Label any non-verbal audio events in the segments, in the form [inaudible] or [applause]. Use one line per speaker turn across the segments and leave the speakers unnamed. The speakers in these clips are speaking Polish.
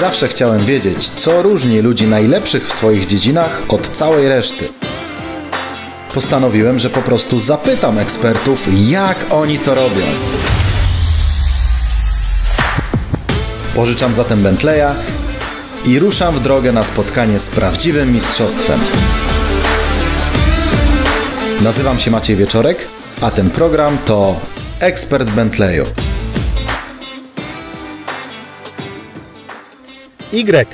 Zawsze chciałem wiedzieć, co różni ludzi najlepszych w swoich dziedzinach od całej reszty. Postanowiłem, że po prostu zapytam ekspertów, jak oni to robią. Pożyczam zatem Bentleya i ruszam w drogę na spotkanie z prawdziwym mistrzostwem. Nazywam się Maciej Wieczorek, a ten program to Ekspert Bentleyu.
Y.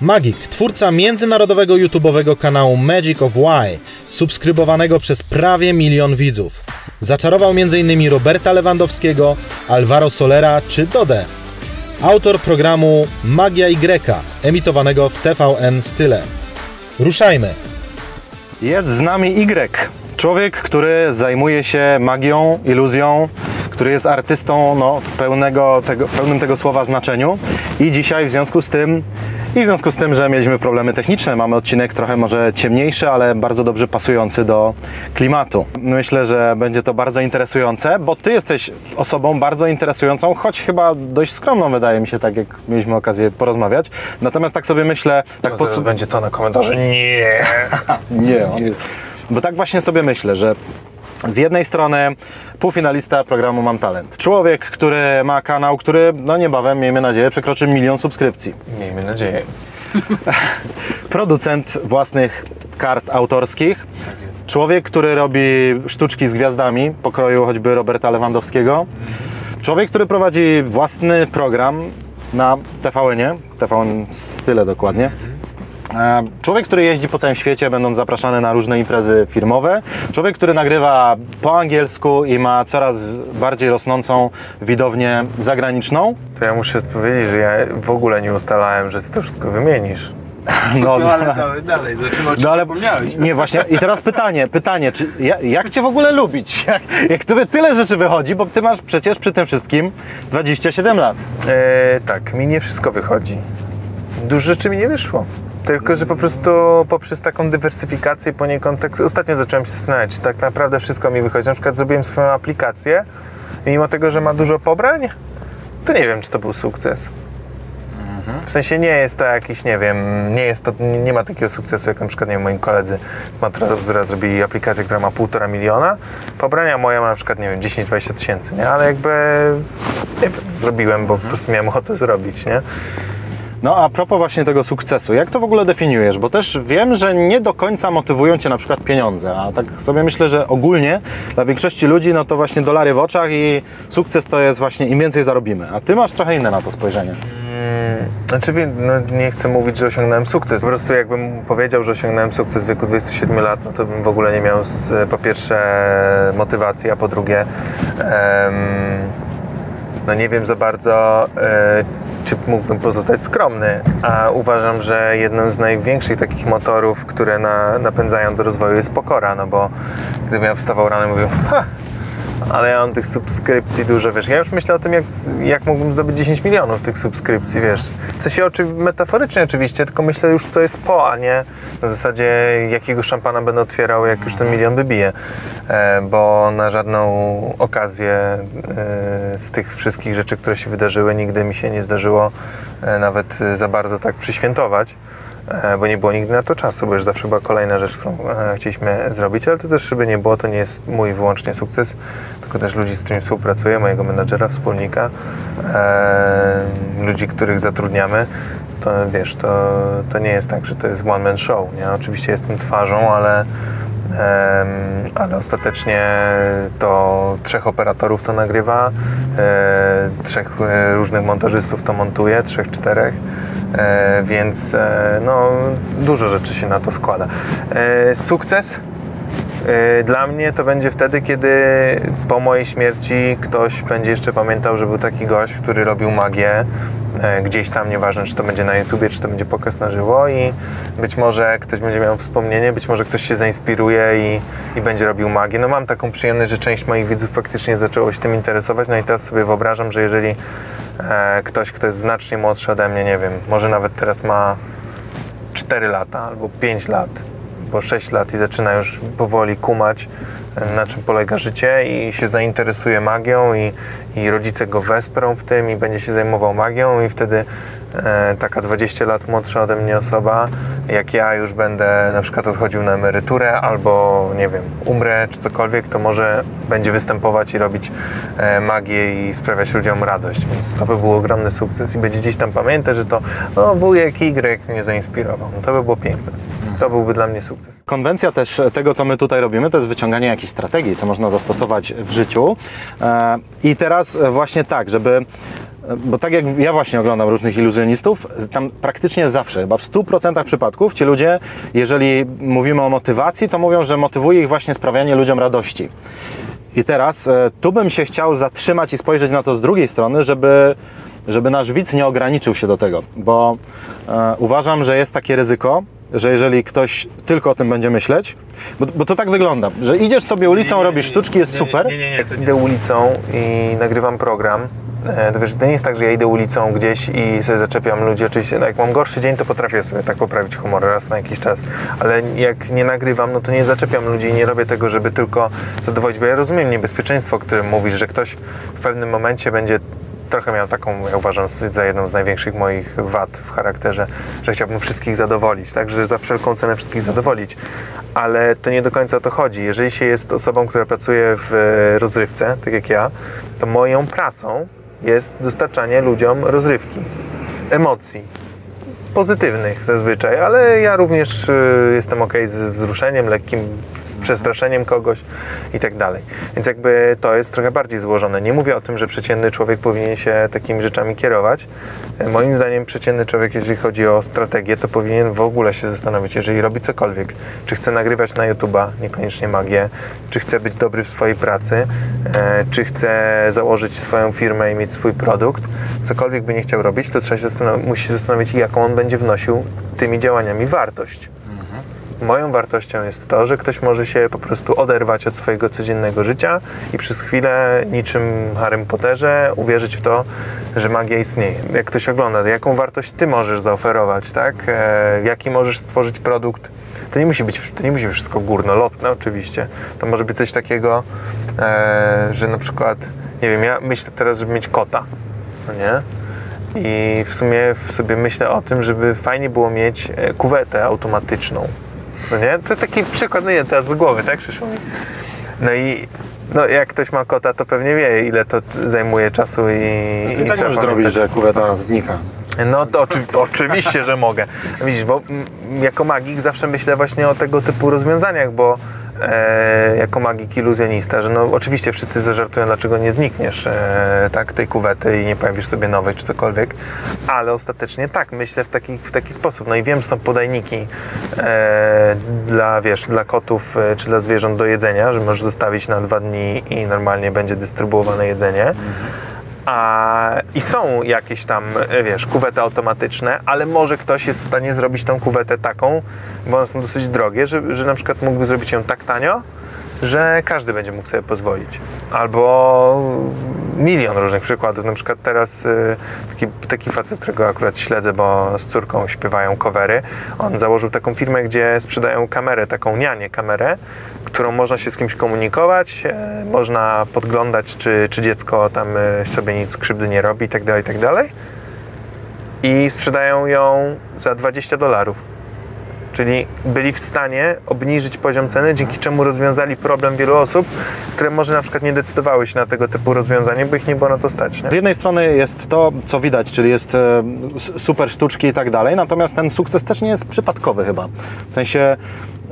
Magik, twórca międzynarodowego YouTube'owego kanału Magic of Y, subskrybowanego przez prawie milion widzów. Zaczarował m.in. Roberta Lewandowskiego, Alvaro Solera czy Dodę. Autor programu Magia Y, emitowanego w TVN Style. Ruszajmy! Jest z nami Y. Człowiek, który zajmuje się magią, iluzją, który jest artystą no, w pełnego tego, pełnym tego słowa znaczeniu. I dzisiaj w związku z tym i w związku z tym, że mieliśmy problemy techniczne, mamy odcinek trochę może ciemniejszy, ale bardzo dobrze pasujący do klimatu. Myślę, że będzie to bardzo interesujące, bo Ty jesteś osobą bardzo interesującą, choć chyba dość skromną wydaje mi się, tak jak mieliśmy okazję porozmawiać. Natomiast tak sobie myślę... Tak
Zaraz
pod...
będzie to na komentarze. Nie.
Nie, [laughs] nie. Bo tak właśnie sobie myślę, że z jednej strony półfinalista programu Mam Talent. Człowiek, który ma kanał, który no niebawem, miejmy nadzieję, przekroczy milion subskrypcji.
Miejmy nadzieję. [laughs]
Producent własnych kart autorskich. Człowiek, który robi sztuczki z gwiazdami, pokroju choćby Roberta Lewandowskiego. Człowiek, który prowadzi własny program na TVN-ie, TVN Style dokładnie. Człowiek, który jeździ po całym świecie, będąc zapraszany na różne imprezy firmowe. Człowiek, który nagrywa po angielsku i ma coraz bardziej rosnącą widownię zagraniczną.
To ja muszę powiedzieć, że ja w ogóle nie ustalałem, że ty to wszystko wymienisz. [laughs]
No,
No ale dalej, dalej, zaczynamy
no ale nie właśnie i teraz pytanie, pytanie, czy ja, jak cię w ogóle lubić? [laughs] Jak, jak tobie tyle rzeczy wychodzi, bo ty masz przecież przy tym wszystkim 27 lat.
E, tak, mi nie wszystko wychodzi. Dużo rzeczy mi nie wyszło. Tylko, że po prostu poprzez taką dywersyfikację poniekąd, tak ostatnio zacząłem się zastanawiać, czy tak naprawdę wszystko mi wychodzi. Na przykład zrobiłem swoją aplikację mimo tego, że ma dużo pobrań, to nie wiem, czy to był sukces. W sensie nie jest to jakiś, nie wiem, nie jest to, nie- ma takiego sukcesu jak na przykład, nie wiem, moi koledzy z Matroda, która zrobili aplikację, która ma półtora miliona. Pobrania moja ma na przykład, nie wiem, 10-20 tysięcy, nie? Ale jakby, nie wiem, zrobiłem, bo po prostu miałem ochotę zrobić, nie?
No a propos właśnie tego sukcesu, jak to w ogóle definiujesz? Bo też wiem, że nie do końca motywują cię na przykład pieniądze, a tak sobie myślę, że ogólnie dla większości ludzi no to właśnie dolary w oczach i sukces to jest właśnie im więcej zarobimy, a ty masz trochę inne na to spojrzenie.
Znaczy, wie- no, nie chcę mówić, że osiągnąłem sukces. Po prostu jakbym powiedział, że osiągnąłem sukces w wieku 27 lat, no to bym w ogóle nie miał z, po pierwsze motywacji, a po drugie em, no nie wiem za bardzo, e, czy mógłbym pozostać skromny, a uważam, że jednym z największych takich motorów, które na, napędzają do rozwoju jest pokora, no bo gdybym ja wstawał rano i mówił, ha, ale ja mam tych subskrypcji dużo, wiesz. Ja już myślę o tym, jak, jak mógłbym zdobyć 10 milionów tych subskrypcji, wiesz. W sensie oczy, metaforycznie oczywiście, tylko myślę już, co jest po, a nie na zasadzie jakiego szampana będę otwierał, jak już ten milion wybije. E, bo na żadną okazję e, z tych wszystkich rzeczy, które się wydarzyły, nigdy mi się nie zdarzyło e, nawet e, za bardzo tak przyświętować. E, bo nie było nigdy na to czasu, bo już zawsze była kolejna rzecz, którą e, chcieliśmy zrobić, ale to też, żeby nie było, to nie jest mój wyłącznie sukces, tylko też ludzi, z którymi współpracuję, mojego menadżera, wspólnika, e, ludzi, których zatrudniamy, to wiesz, to, to nie jest tak, że to jest one man show, nie? Oczywiście jestem twarzą, ale ale ostatecznie to trzech operatorów to nagrywa, trzech różnych montażystów to montuje, trzech, czterech. E, więc e, no, dużo rzeczy się na to składa. E, sukces dla mnie to będzie wtedy, kiedy po mojej śmierci ktoś będzie jeszcze pamiętał, że był taki gość, który robił magię gdzieś tam, nieważne czy to będzie na YouTubie, czy to będzie pokaz na żywo i być może ktoś będzie miał wspomnienie, być może ktoś się zainspiruje i, i będzie robił magię. No mam taką przyjemność, że część moich widzów faktycznie zaczęło się tym interesować, no i teraz sobie wyobrażam, że jeżeli ktoś, kto jest znacznie młodszy ode mnie, nie wiem, może nawet teraz ma 4 lata albo 5 lat, bo 6 lat i zaczyna już powoli kumać, e, na czym polega życie i się zainteresuje magią i, i rodzice go wesprą w tym i będzie się zajmował magią i wtedy e, taka 20 lat młodsza ode mnie osoba, jak ja już będę na przykład odchodził na emeryturę albo nie wiem, umrę czy cokolwiek, to może będzie występować i robić e, magię i sprawiać ludziom radość. Więc to by był ogromny sukces i będzie gdzieś tam pamiętać, że to no, wujek Y mnie zainspirował. No, to by było piękne. To byłby dla mnie sukces.
Konwencja też tego, co my tutaj robimy, to jest wyciąganie jakichś strategii, co można zastosować w życiu. E, I teraz właśnie tak, żeby bo tak jak ja właśnie oglądam różnych iluzjonistów, tam praktycznie zawsze, chyba w 100% przypadków ci ludzie, jeżeli mówimy o motywacji, to mówią, że motywuje ich właśnie sprawianie ludziom radości. I teraz e, tu bym się chciał zatrzymać i spojrzeć na to z drugiej strony, żeby, żeby nasz widz nie ograniczył się do tego, bo e, uważam, że jest takie ryzyko, że jeżeli ktoś tylko o tym będzie myśleć, bo, bo to tak wygląda, że idziesz sobie ulicą, nie, nie, nie, robisz sztuczki, jest super.
Nie, nie, nie, to idę ulicą i nagrywam program to wiesz, to nie jest tak, że ja idę ulicą gdzieś i sobie zaczepiam ludzi. Oczywiście, no jak mam gorszy dzień, to potrafię sobie tak poprawić humor raz na jakiś czas, ale jak nie nagrywam, no to nie zaczepiam ludzi i nie robię tego, żeby tylko zadowolić, bo ja rozumiem niebezpieczeństwo, o którym mówisz, że ktoś w pewnym momencie będzie trochę miał taką, ja uważam, za jedną z największych moich wad w charakterze, że chciałbym wszystkich zadowolić, tak, że za wszelką cenę wszystkich zadowolić. Ale to nie do końca o to chodzi. Jeżeli się jest osobą, która pracuje w rozrywce, tak jak ja, to moją pracą jest dostarczanie ludziom rozrywki, emocji. Pozytywnych zazwyczaj, ale ja również y, jestem ok z wzruszeniem, lekkim przestraszeniem kogoś i tak dalej. Więc jakby to jest trochę bardziej złożone. Nie mówię o tym, że przeciętny człowiek powinien się takimi rzeczami kierować. Moim zdaniem przeciętny człowiek, jeżeli chodzi o strategię, to powinien w ogóle się zastanowić, jeżeli robi cokolwiek, czy chce nagrywać na YouTube'a, niekoniecznie magię, czy chce być dobry w swojej pracy, e, czy chce założyć swoją firmę i mieć swój produkt, cokolwiek by nie chciał robić, to trzeba się zastanowić, musi się zastanowić, jaką on będzie wnosił tymi działaniami wartość moją wartością jest to, że ktoś może się po prostu oderwać od swojego codziennego życia i przez chwilę, niczym Harry Potterze, uwierzyć w to, że magia istnieje. Jak ktoś ogląda, jaką wartość ty możesz zaoferować, tak? E, jaki możesz stworzyć produkt. To nie musi być, to nie musi być wszystko górnolotne oczywiście. To może być coś takiego, e, że na przykład, nie wiem, ja myślę teraz, żeby mieć kota, no nie? I w sumie w sobie myślę o tym, żeby fajnie było mieć e, kuwetę automatyczną no nie? To taki przykład, no nie, teraz z głowy, tak przyszło mi. No i no, jak ktoś ma kota, to pewnie wie, ile to zajmuje czasu i...
No, i tak możesz zrobić, że kuweta znika.
No to oczy, oczywiście, że mogę. Widzisz, bo jako magik zawsze myślę właśnie o tego typu rozwiązaniach, bo e, jako magik iluzjonista, że no oczywiście wszyscy zażartują, dlaczego nie znikniesz e, tak, tej kuwety i nie pojawisz sobie nowej czy cokolwiek, ale ostatecznie tak, myślę w taki, w taki sposób. No i wiem, że są podajniki e, dla, wiesz, dla kotów e, czy dla zwierząt do jedzenia, że możesz zostawić na dwa dni i normalnie będzie dystrybuowane jedzenie. Mhm a, I są jakieś tam, e, wiesz, kuwety automatyczne, ale może ktoś jest w stanie zrobić tą kuwetę taką, bo one są dosyć drogie, że, że na przykład mógłby zrobić ją tak tanio, że każdy będzie mógł sobie pozwolić. Albo milion różnych przykładów. Na przykład teraz y, taki, taki facet, którego akurat śledzę, bo z córką śpiewają covery, on założył taką firmę, gdzie sprzedają kamerę, taką nianie kamerę, którą można się z kimś komunikować, e, można podglądać, czy, czy dziecko tam e, sobie nic krzywdy nie robi itd., itd. I sprzedają ją za 20 dolarów. Czyli byli w stanie obniżyć poziom ceny, dzięki czemu rozwiązali problem wielu osób, które może na przykład nie decydowały się na tego typu rozwiązanie, bo ich nie było na to stać. Nie?
Z jednej strony jest to, co widać, czyli jest e, super sztuczki i tak dalej, natomiast ten sukces też nie jest przypadkowy chyba. W sensie,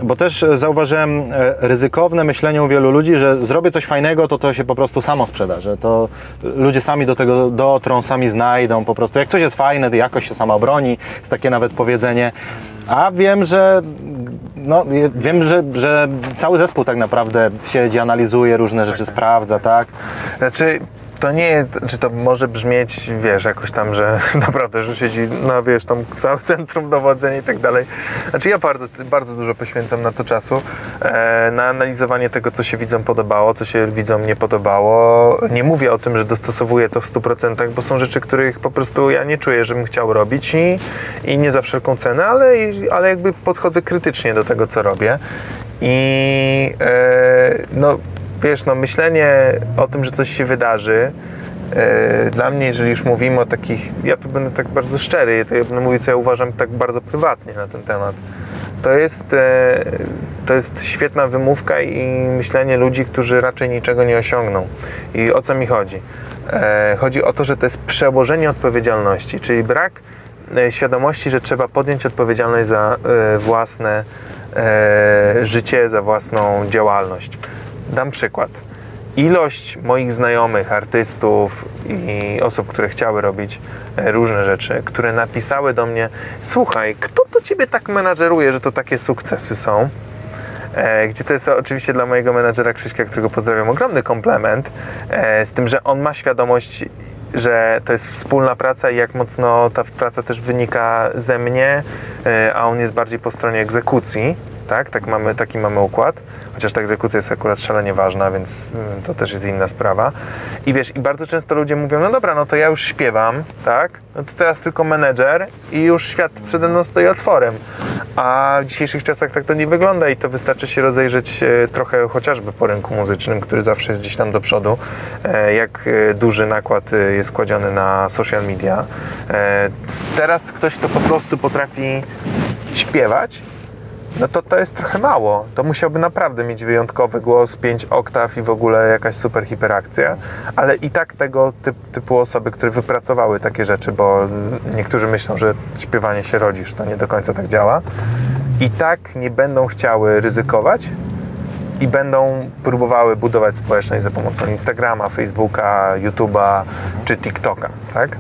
bo też e, zauważyłem e, ryzykowne myślenie u wielu ludzi, że zrobię coś fajnego, to to się po prostu samo sprzeda, że to ludzie sami do tego dotrą, sami znajdą, po prostu jak coś jest fajne, to jakoś się sama obroni, jest takie nawet powiedzenie. A wiem, że no, wiem, że, że cały zespół tak naprawdę siedzi, analizuje różne rzeczy, sprawdza, tak?
Znaczy, to nie jest, czy to może brzmieć, wiesz, jakoś tam, że [laughs] naprawdę, że siedzi, no wiesz, tam całe centrum dowodzenia i tak dalej. Znaczy ja bardzo, bardzo dużo poświęcam na to czasu, e, na analizowanie tego, co się widzom podobało, co się widzom nie podobało. Nie mówię o tym, że dostosowuję to w 100%, bo są rzeczy, których po prostu ja nie czuję, żebym chciał robić i, i nie za wszelką cenę, ale, ale jakby podchodzę krytycznie do tego, co robię. I e, no, wiesz, no myślenie o tym, że coś się wydarzy, e, dla mnie, jeżeli już mówimy o takich, ja tu będę tak bardzo szczery, to ja będę mówił, co ja uważam tak bardzo prywatnie na ten temat. To jest, e, to jest świetna wymówka i myślenie ludzi, którzy raczej niczego nie osiągną. I o co mi chodzi? E, chodzi o to, że to jest przełożenie odpowiedzialności, czyli brak świadomości, że trzeba podjąć odpowiedzialność za własne życie, za własną działalność. Dam przykład. Ilość moich znajomych, artystów i osób, które chciały robić e, różne rzeczy, które napisały do mnie: Słuchaj, kto to ciebie tak menadżeruje, że to takie sukcesy są? E, gdzie to jest oczywiście dla mojego menadżera Krzyśka, którego pozdrawiam, ogromny komplement, e, z tym, że on ma świadomość, że to jest wspólna praca i jak mocno ta praca też wynika ze mnie, a on jest bardziej po stronie egzekucji, tak? tak mamy, taki mamy układ, chociaż ta egzekucja jest akurat szalenie ważna, więc mm, to też jest inna sprawa. I wiesz, i bardzo często ludzie mówią, no dobra, no to ja już śpiewam, tak? No to teraz tylko menedżer i już świat przede mną stoi otworem. A w dzisiejszych czasach tak to nie wygląda i to wystarczy się rozejrzeć e, trochę chociażby po rynku muzycznym, który zawsze jest gdzieś tam do przodu, e, jak e, duży nakład jest kładziony na social media. Teraz ktoś, kto po prostu potrafi śpiewać, no to to jest trochę mało. To musiałby naprawdę mieć wyjątkowy głos, 5 oktaw i w ogóle jakaś super hiperakcja, ale i tak tego typ, typu osoby, które wypracowały takie rzeczy, bo niektórzy myślą, że śpiewanie się rodzisz, to nie do końca tak działa, i tak nie będą chciały ryzykować i będą próbowały budować społeczność za pomocą Instagrama, Facebooka, YouTube'a czy TikToka, tak?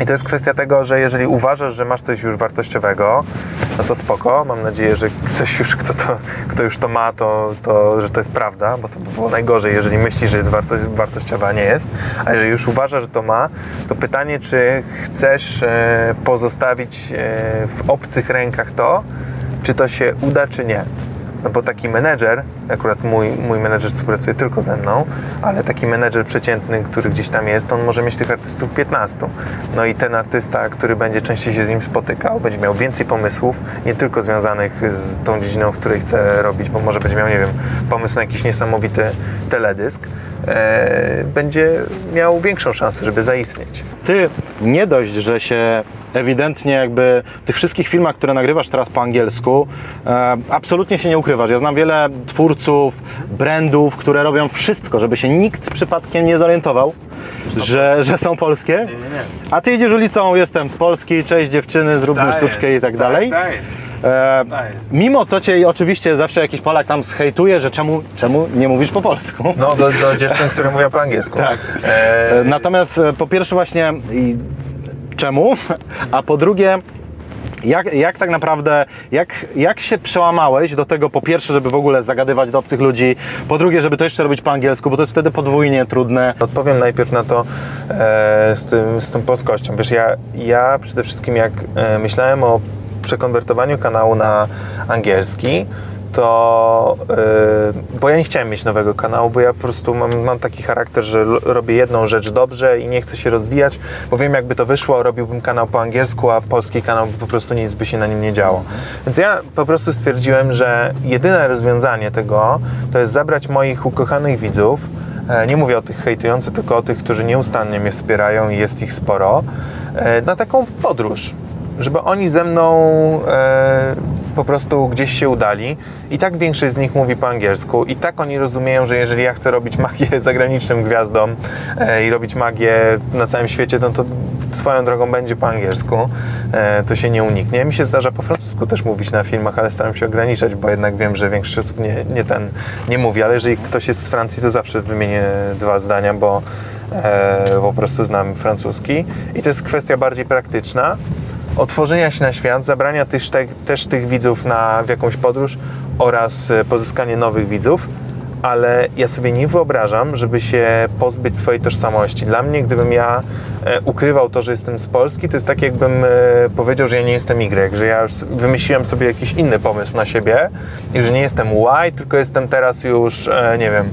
I to jest kwestia tego, że jeżeli uważasz, że masz coś już wartościowego, no to spoko. Mam nadzieję, że ktoś już, kto, to, kto już to ma, to, to, że to jest prawda, bo to by było najgorzej, jeżeli myśli, że jest wartość, wartościowa, nie jest. A jeżeli już uważa, że to ma, to pytanie, czy chcesz e, pozostawić e, w obcych rękach to, czy to się uda, czy nie. No bo taki menedżer, akurat mój, mój menedżer współpracuje tylko ze mną, ale taki menedżer przeciętny, który gdzieś tam jest, on może mieć tych artystów 15. No i ten artysta, który będzie częściej się z nim spotykał, będzie miał więcej pomysłów, nie tylko związanych z tą dziedziną, w której chce robić, bo może będzie miał, nie wiem, pomysł na jakiś niesamowity teledysk, e, będzie miał większą szansę, żeby zaistnieć.
Ty nie dość, że się ewidentnie jakby w tych wszystkich filmach, które nagrywasz teraz po angielsku, e, absolutnie się nie ukrywasz. Ja znam wiele twórców, brandów, które robią wszystko, żeby się nikt przypadkiem nie zorientował, że, że są polskie. A ty idziesz ulicą, jestem z Polski, cześć dziewczyny, zróbmy sztuczkę i tak dalej. E, mimo to cię oczywiście zawsze jakiś Polak tam zhejtuje, że czemu, czemu nie mówisz po polsku.
No, do, do dziewczyn, które mówią po angielsku. Tak.
E, Natomiast e, po pierwsze właśnie czemu, a po drugie jak, jak tak naprawdę, jak, jak się przełamałeś do tego po pierwsze, żeby w ogóle zagadywać do obcych ludzi, po drugie, żeby to jeszcze robić po angielsku, bo to jest wtedy podwójnie trudne.
Odpowiem najpierw na to e, z, tym, z tą polskością. Wiesz, ja, ja przede wszystkim jak e, myślałem o przekonwertowaniu kanału na angielski, to yy, bo ja nie chciałem mieć nowego kanału, bo ja po prostu mam, mam taki charakter, że robię jedną rzecz dobrze i nie chcę się rozbijać, bo wiem jakby to wyszło, robiłbym kanał po angielsku, a polski kanał po prostu nic by się na nim nie działo. Więc ja po prostu stwierdziłem, że jedyne rozwiązanie tego to jest zabrać moich ukochanych widzów, e, nie mówię o tych hejtujących, tylko o tych, którzy nieustannie mnie wspierają i jest ich sporo, e, na taką podróż żeby oni ze mną e, po prostu gdzieś się udali. I tak większość z nich mówi po angielsku. I tak oni rozumieją, że jeżeli ja chcę robić magię [laughs] zagranicznym gwiazdom e, i robić magię na całym świecie, no to swoją drogą będzie po angielsku. E, to się nie uniknie. Mi się zdarza po francusku też mówić na filmach, ale staram się ograniczać, bo jednak wiem, że większość osób nie, nie ten nie mówi. Ale jeżeli ktoś jest z Francji, to zawsze wymienię dwa zdania, bo e, po prostu znam francuski. I to jest kwestia bardziej praktyczna otworzenia się na świat, zabrania też, te, też tych widzów na, w jakąś podróż oraz e, pozyskanie nowych widzów, ale ja sobie nie wyobrażam, żeby się pozbyć swojej tożsamości. Dla mnie, gdybym ja e, ukrywał to, że jestem z Polski, to jest tak jakbym e, powiedział, że ja nie jestem Y, że ja już wymyśliłem sobie jakiś inny pomysł na siebie i że nie jestem Y, tylko jestem teraz już, nie wiem,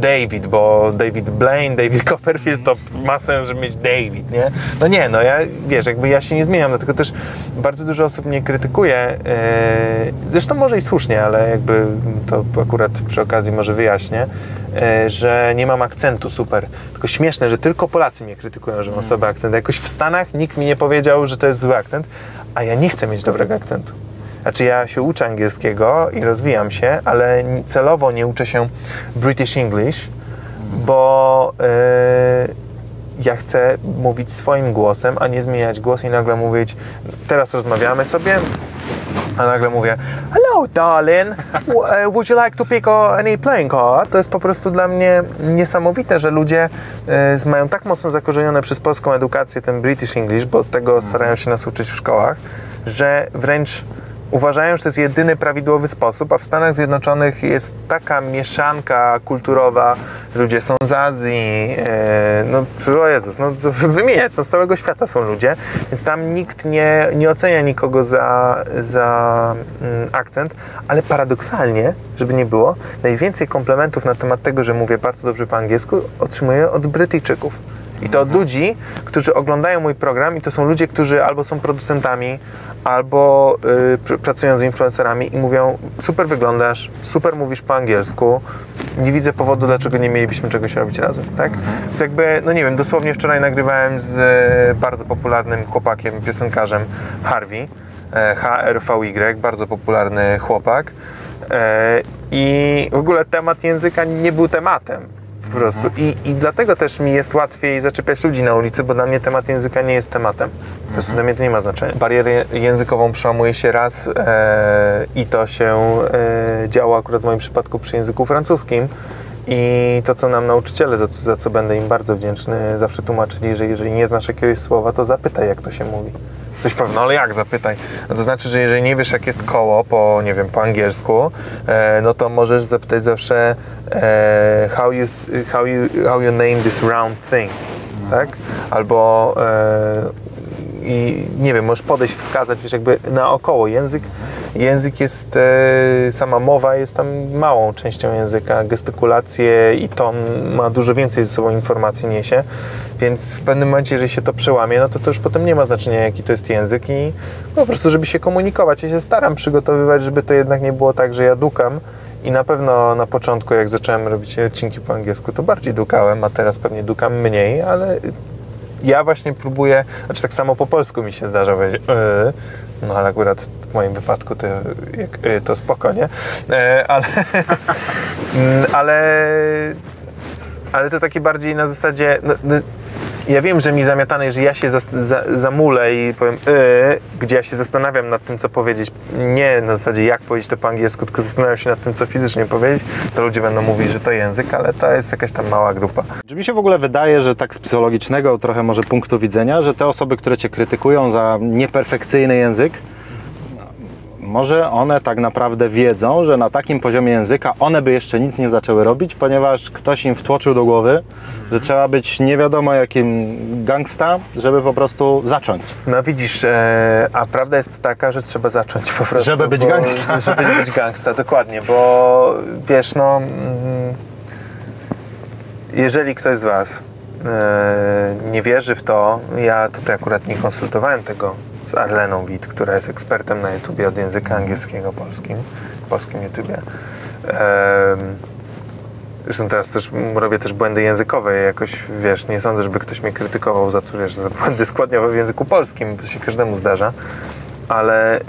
David, bo David Blaine, David [laughs] Copperfield to ma sens, żeby mieć David, nie? No nie, no ja, wiesz, jakby ja się nie zmieniam, dlatego też bardzo dużo osób mnie krytykuje, yy, zresztą może i słusznie, ale jakby to akurat przy okazji może wyjaśnię, yy, że nie mam akcentu super. Tylko śmieszne, że tylko Polacy mnie krytykują, że mam sobie akcent. Jakoś w Stanach nikt mi nie powiedział, że to jest zły akcent, a ja nie chcę mieć dobrego akcentu. Znaczy ja się uczę angielskiego i rozwijam się, ale celowo nie uczę się British English, bo yy, ja chcę mówić swoim głosem, a nie zmieniać głos i nagle mówić, teraz rozmawiamy sobie, a nagle mówię Hello darling, would you like to pick any playing card? To jest po prostu dla mnie niesamowite, że ludzie y, mają tak mocno zakorzenione przez polską edukację ten British English, bo tego starają się nas uczyć w szkołach, że wręcz uważają, że to jest jedyny prawidłowy sposób, a w Stanach Zjednoczonych jest taka mieszanka kulturowa, ludzie są z Azji, e, no o Jezus, no wymieniać, z całego świata są ludzie, więc tam nikt nie, nie ocenia nikogo za, za mm, akcent, ale paradoksalnie, żeby nie było, najwięcej komplementów na temat tego, że mówię bardzo dobrze po angielsku, otrzymuję od Brytyjczyków. I to od ludzi, którzy oglądają mój program i to są ludzie, którzy albo są producentami, albo y, pr- pracują z influencerami i mówią super wyglądasz, super mówisz po angielsku, nie widzę powodu, dlaczego nie mielibyśmy czegoś robić razem, tak? Więc jakby, no nie wiem, dosłownie wczoraj nagrywałem z y, bardzo popularnym chłopakiem, piosenkarzem Harvey, e, HRVY, bardzo popularny chłopak e, i w ogóle temat języka nie był tematem po prostu. I, I dlatego też mi jest łatwiej zaczepiać ludzi na ulicy, bo dla mnie temat języka nie jest tematem. Po prostu dla mnie to nie ma znaczenia. Barierę językową przełamuje się raz e, i to się e, działo akurat w moim przypadku przy języku francuskim. I to, co nam nauczyciele, za, co- za co będę im bardzo wdzięczny, zawsze tłumaczyli, że jeżeli nie znasz jakiegoś słowa, to zapytaj, jak to się mówi. Ktoś powie, no ale jak zapytaj? No to znaczy, że jeżeli nie wiesz, jak jest koło po, nie wiem, po angielsku, e, no to możesz zapytać zawsze e, how, you, how, you, how you name this round thing, tak? Albo e, i nie wiem, możesz podejść, wskazać, wiesz, jakby naokoło. Język, język jest, e, sama mowa jest tam małą częścią języka, gestykulacje i ton ma dużo więcej ze sobą informacji niesie, więc w pewnym momencie, jeżeli się to przełamie, no to to już potem nie ma znaczenia, jaki to jest język i po prostu, żeby się komunikować. Ja się staram przygotowywać, żeby to jednak nie było tak, że ja dukam, i na pewno na początku, jak zacząłem robić odcinki po angielsku, to bardziej dukałem, a teraz pewnie dukam mniej, ale ja właśnie próbuję, znaczy tak samo po polsku mi się zdarza powiedzieć, yy, no ale akurat w moim wypadku to, yy, to spoko, nie? Yy, ale, [laughs] ale, ale to takie bardziej na zasadzie, no, no, ja wiem, że mi zamiatane, że ja się za, za, zamulę i powiem yy, gdzie ja się zastanawiam nad tym, co powiedzieć. Nie na zasadzie jak powiedzieć to po angielsku, tylko zastanawiam się nad tym, co fizycznie powiedzieć. To ludzie będą mówić, że to język, ale to jest jakaś tam mała grupa.
Czy mi się w ogóle wydaje, że tak z psychologicznego trochę może punktu widzenia, że te osoby, które cię krytykują za nieperfekcyjny język, może one tak naprawdę wiedzą, że na takim poziomie języka one by jeszcze nic nie zaczęły robić, ponieważ ktoś im wtłoczył do głowy, że trzeba być nie wiadomo jakim gangsta, żeby po prostu zacząć.
No widzisz, e, a prawda jest taka, że trzeba zacząć po prostu.
Żeby być
bo,
gangsta. [laughs]
Żeby być gangsta, dokładnie, bo wiesz, no... Mm, jeżeli ktoś z Was e, nie wierzy w to, ja tutaj akurat nie konsultowałem tego z Arleną Wit, która jest ekspertem na YouTubie od języka angielskiego polskim, polskim YouTubie. Zresztą teraz też robię też błędy językowe. Jakoś, wiesz, nie sądzę, żeby ktoś mnie krytykował za to, wiesz, za błędy składniowe w języku polskim. To się każdemu zdarza. Ale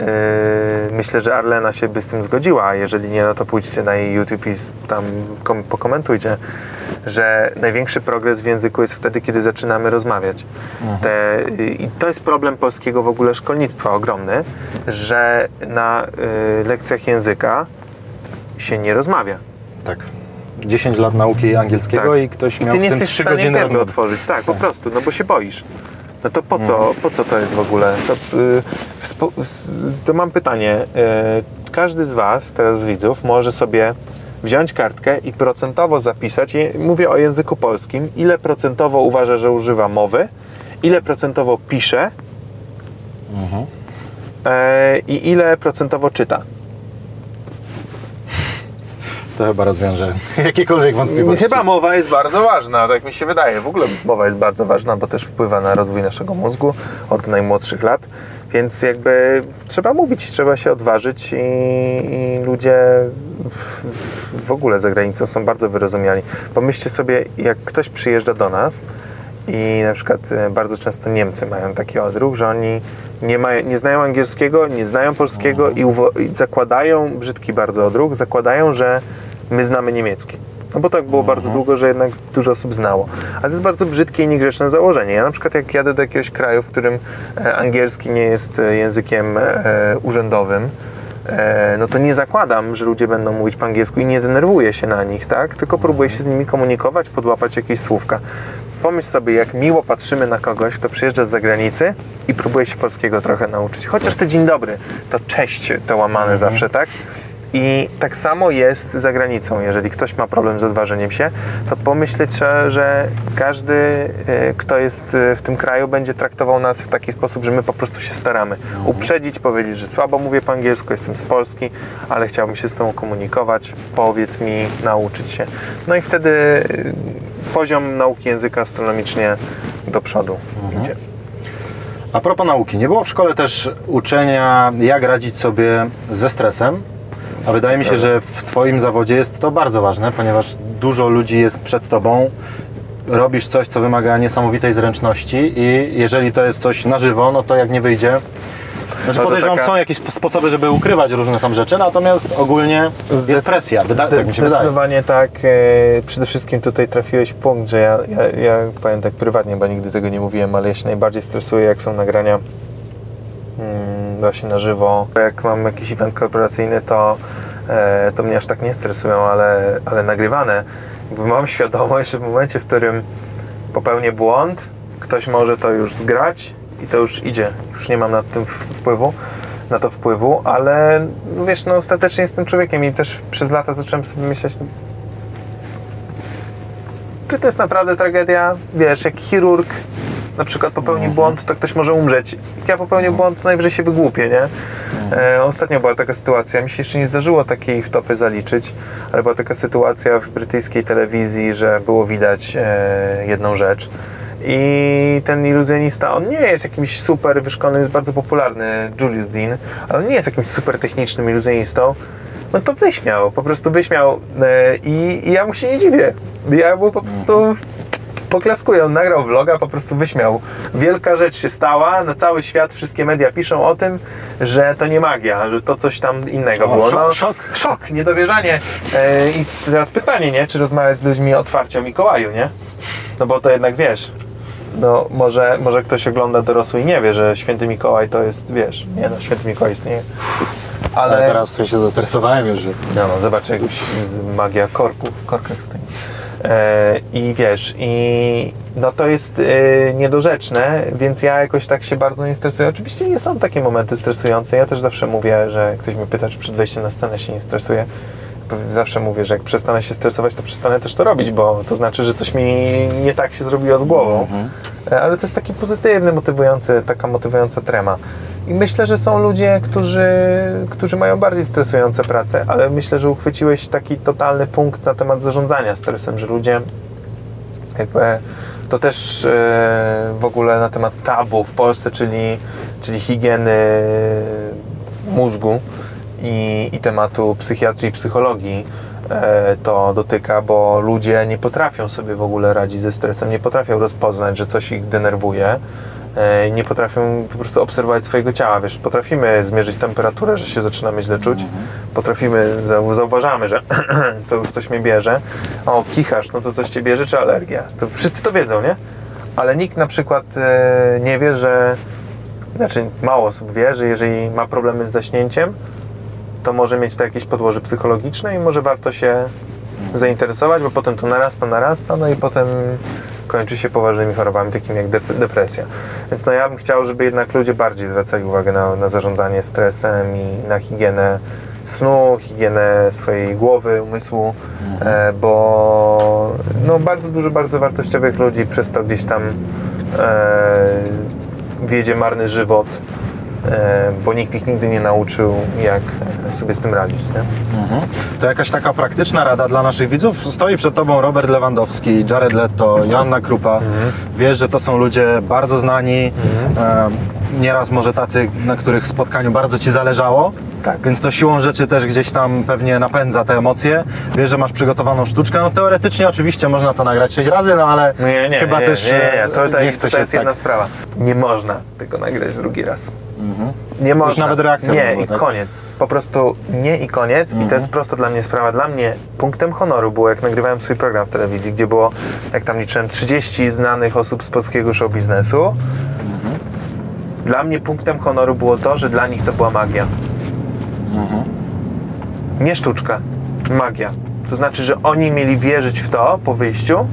yy, myślę, że Arlena się by z tym zgodziła. A jeżeli nie, no to pójdźcie na jej YouTube i tam kom- pokomentujcie, że największy progres w języku jest wtedy, kiedy zaczynamy rozmawiać. Te, yy, I to jest problem polskiego w ogóle szkolnictwa ogromny, że na yy, lekcjach języka się nie rozmawia.
Tak. 10 lat nauki angielskiego
Tak.
i ktoś
I
miał
ty nie
w tym
jesteś w
3
stanie
godziny
gęby
rozmowy.
otworzyć, tak, po prostu, no bo się boisz. No to po co,
Mhm.
po co to jest w ogóle? To, y, to mam pytanie. Y, każdy z Was, teraz z widzów, może sobie wziąć kartkę i procentowo zapisać, mówię o języku polskim, ile procentowo uważa, że używa mowy, ile procentowo pisze
Mhm.
e, i ile procentowo czyta.
To chyba rozwiąże [laughs] jakiekolwiek wątpliwości.
Chyba mowa jest bardzo ważna, tak mi się wydaje. W ogóle mowa jest bardzo ważna, bo też wpływa na rozwój naszego mózgu od najmłodszych lat. Więc jakby trzeba mówić, trzeba się odważyć i, i ludzie w, w- ogóle za granicą są bardzo wyrozumiali. Pomyślcie sobie, jak ktoś przyjeżdża do nas i na przykład e, bardzo często Niemcy mają taki odruch, że oni nie, mają, nie znają angielskiego, nie znają polskiego i, uwo- i zakładają, brzydki bardzo odruch, zakładają, że my znamy niemiecki. No bo tak było bardzo długo, że jednak dużo osób znało. Ale to jest bardzo brzydkie i niegrzeczne założenie. Ja na przykład jak jadę do jakiegoś kraju, w którym e, angielski nie jest e, językiem e, urzędowym, no to nie zakładam, że ludzie będą mówić po angielsku i nie denerwuję się na nich, tak? Tylko próbuję się z nimi komunikować, podłapać jakieś słówka. Pomyśl sobie, jak miło patrzymy na kogoś, kto przyjeżdża z zagranicy i próbuje się polskiego trochę nauczyć. Chociaż te dzień dobry, to cześć to łamane zawsze, tak? I tak samo jest za granicą. Jeżeli ktoś ma problem z odważeniem się, to pomyśleć trzeba, że każdy, e, kto jest e, w tym kraju, będzie traktował nas w taki sposób, że my po prostu się staramy. Uprzedzić, powiedzieć, że słabo mówię po angielsku, jestem z Polski, ale chciałbym się z tobą komunikować, powiedz mi, nauczyć się. No i wtedy e, poziom nauki języka astronomicznie do przodu idzie.
A propos nauki, nie było w szkole też uczenia, jak radzić sobie ze stresem? A wydaje mi się, że w Twoim zawodzie jest to bardzo ważne, ponieważ dużo ludzi jest przed Tobą, robisz coś, co wymaga niesamowitej zręczności i jeżeli to jest coś na żywo, no to jak nie wyjdzie... Znaczy
No
podejrzewam,
taka-
są jakieś sposoby, żeby ukrywać różne tam rzeczy, natomiast ogólnie jest
Zdec-
presja, wyda-
zde-
tak mi się wydaje.
Zdecydowanie tak. E, przede wszystkim tutaj trafiłeś punkt, że ja, ja, ja powiem tak prywatnie, bo nigdy tego nie mówiłem, ale ja się najbardziej stresuję, jak są nagrania mm, właśnie na żywo. Jak mam jakiś event korporacyjny, to, e, to mnie aż tak nie stresują, ale, ale nagrywane. Jakby mam [laughs] świadomość, że w momencie, w którym popełnię błąd, ktoś może to już zgrać i to już idzie. Już nie mam nad tym wpływu, na to wpływu, ale no wiesz, no ostatecznie jestem człowiekiem i też przez lata zacząłem sobie myśleć, czy to jest naprawdę tragedia? Wiesz, jak chirurg na przykład popełni błąd, to ktoś może umrzeć. Jak ja popełnię błąd, to najwyżej się wygłupię, nie? E, ostatnio była taka sytuacja, mi się jeszcze nie zdarzyło takiej wtopy zaliczyć, ale była taka sytuacja w brytyjskiej telewizji, że było widać e, jedną rzecz. I ten iluzjonista, on nie jest jakimś super wyszkolonym, jest bardzo popularny, Julius Dean, ale on nie jest jakimś super technicznym iluzjonistą. No to wyśmiał, po prostu wyśmiał e, i, i ja mu się nie dziwię. Ja mu po prostu poklaskuję. On nagrał vloga, po prostu wyśmiał. Wielka rzecz się stała, na cały świat wszystkie media piszą o tym, że to nie magia, że to coś tam innego
O,
było.
szok,
no,
szok.
Szok, niedowierzanie. E, I teraz pytanie, nie? Czy rozmawiać z ludźmi otwarcie o Mikołaju, nie? No bo to jednak wiesz. No może, może ktoś ogląda dorosły i nie wie, że święty Mikołaj to jest, wiesz, nie no, święty Mikołaj istnieje. Ale,
Ale teraz się zestresowałem już, że
no, no zobacz, jakąś z- magia korków, w korkach stoi. E, I wiesz, i no to jest e, niedorzeczne, więc ja jakoś tak się bardzo nie stresuję. Oczywiście nie są takie momenty stresujące. Ja też zawsze mówię, że ktoś mnie pyta, czy przed wejściem na scenę się nie stresuję. Zawsze mówię, że jak przestanę się stresować, to przestanę też to robić, bo to znaczy, że coś mi nie tak się zrobiło z głową. E, Ale to jest taki pozytywny, motywujący, taka motywująca trema. I myślę, że są ludzie, którzy, którzy mają bardziej stresujące prace, ale myślę, że uchwyciłeś taki totalny punkt na temat zarządzania stresem, że ludzie to też e, w ogóle na temat tabu w Polsce, czyli, czyli higieny mózgu i, i tematu psychiatrii i psychologii e, to dotyka, bo ludzie nie potrafią sobie w ogóle radzić ze stresem, nie potrafią rozpoznać, że coś ich denerwuje, nie potrafią po prostu obserwować swojego ciała. Wiesz, potrafimy zmierzyć temperaturę, że się zaczynamy źle czuć, potrafimy, zau- zauważamy, że [clears throat] to już coś mnie bierze. O, kichasz, no to coś cię bierze, czy alergia? To wszyscy to wiedzą, nie? Ale nikt na przykład e, nie wie, że znaczy mało osób wie, że jeżeli ma problemy z zaśnięciem, to może mieć to jakieś podłoże psychologiczne i może warto się zainteresować, bo potem to narasta, narasta, no i potem kończy się poważnymi chorobami, takimi jak dep- depresja. Więc no ja bym chciał, żeby jednak ludzie bardziej zwracali uwagę na, na zarządzanie stresem i na higienę snu, higienę swojej głowy, umysłu, e, bo no bardzo dużo bardzo wartościowych ludzi przez to gdzieś tam e, wiedzie marny żywot, bo nikt ich nigdy nie nauczył, jak sobie z tym radzić. Nie?
To jakaś taka praktyczna rada dla naszych widzów. Stoi przed Tobą Robert Lewandowski, Jared Leto, Joanna Krupa. Wiesz, że to są ludzie bardzo znani, e, nieraz może tacy, na których spotkaniu bardzo Ci zależało.
Tak.
Więc to siłą rzeczy też gdzieś tam pewnie napędza te emocje. Wiesz, że masz przygotowaną sztuczkę. No teoretycznie oczywiście można to nagrać sześć razy, no ale
Nie, nie,
chyba
nie,
też
nie, nie,
e,
to, to,
nie
jest,
chce
to jest jedna
tak.
sprawa. Nie można tego nagrać drugi raz. Nie można.
nawet reakcja
Nie i
tak?
koniec. Po prostu nie i koniec. I to jest prosta dla mnie sprawa. Dla mnie punktem honoru było, jak nagrywałem swój program w telewizji, gdzie było, jak tam liczyłem, 30 znanych osób z polskiego show biznesu. Dla mnie punktem honoru było to, że dla nich to była magia. Nie sztuczka, magia. To znaczy, że oni mieli wierzyć w to po wyjściu,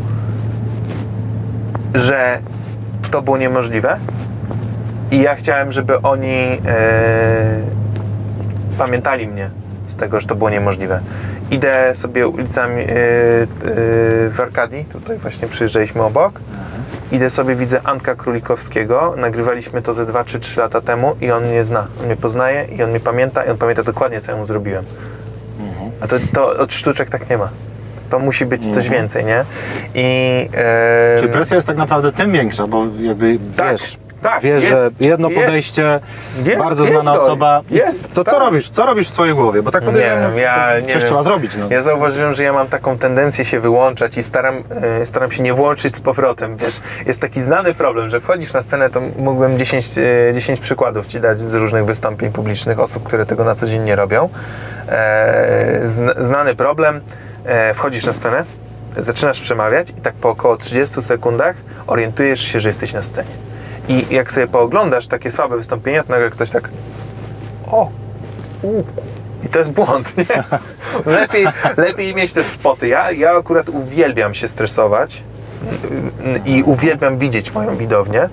że to było niemożliwe. I ja chciałem, żeby oni e, pamiętali mnie z tego, że to było niemożliwe. Idę sobie ulicami e, w Arkadii, tutaj właśnie przyjeżdżaliśmy obok. Idę sobie, widzę Anka Królikowskiego. Nagrywaliśmy to ze 2 czy 3 lata temu i on mnie zna. On mnie poznaje i on mnie pamięta i on pamięta dokładnie, co ja mu zrobiłem. A to, to od sztuczek tak nie ma. To musi być coś więcej, nie? I
Czyli presja jest tak naprawdę tym większa, bo jakby
Tak,
wiesz,
tak,
wiesz,
jest,
że jedno
jest.
podejście,
Jest,
bardzo znana
jedno,
osoba.
Jest,
to co
tak.
robisz? Co robisz w swojej głowie? Bo tak
Nie
podejrzewam,
wiem, ja
to
nie
coś
wiem.
trzeba zrobić. No.
Ja zauważyłem, że ja mam taką tendencję się wyłączać i staram, e, staram się nie włączyć z powrotem. Wiesz, jest taki znany problem, że wchodzisz na scenę, to mógłbym 10, e, 10 przykładów Ci dać z różnych wystąpień publicznych, osób, które tego na co dzień nie robią. E, zn- znany problem, e, wchodzisz na scenę, zaczynasz przemawiać i tak po około 30 sekundach orientujesz się, że jesteś na scenie. I jak sobie pooglądasz takie słabe wystąpienia, to nagle ktoś tak o, u, i to jest błąd, nie? [laughs] Lepiej, lepiej mieć te spoty. Ja, ja akurat uwielbiam się stresować y, i uwielbiam widzieć moją widownię.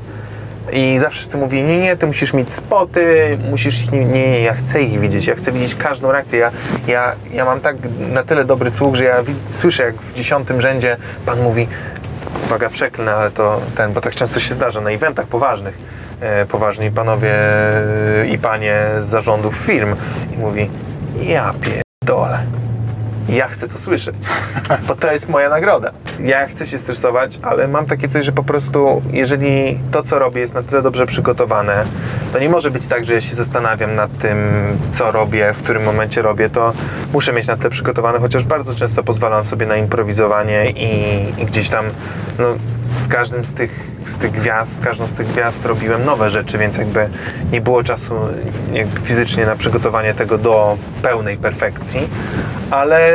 I zawsze wszyscy mówią, nie, nie, ty musisz mieć spoty, musisz ich, nie, nie, ja chcę ich widzieć, ja chcę widzieć każdą reakcję. Ja, ja, ja mam tak na tyle dobry słuch, że ja słyszę, jak w dziesiątym rzędzie pan mówi, uwaga, przeklnę, ale to ten, bo tak często się zdarza na eventach poważnych. E, poważni panowie e, i panie z zarządów firm i mówi, ja pierdolę. Ja chcę to słyszeć, bo to jest moja nagroda. Ja chcę się stresować, ale mam takie coś, że po prostu, jeżeli to, co robię, jest na tyle dobrze przygotowane, to nie może być tak, że ja się zastanawiam nad tym, co robię, w którym momencie robię, to muszę mieć na tyle przygotowane, chociaż bardzo często pozwalam sobie na improwizowanie i, i gdzieś tam, no, z każdym z tych, z tych gwiazd, z każdą z tych gwiazd robiłem nowe rzeczy, więc jakby nie było czasu fizycznie na przygotowanie tego do pełnej perfekcji, ale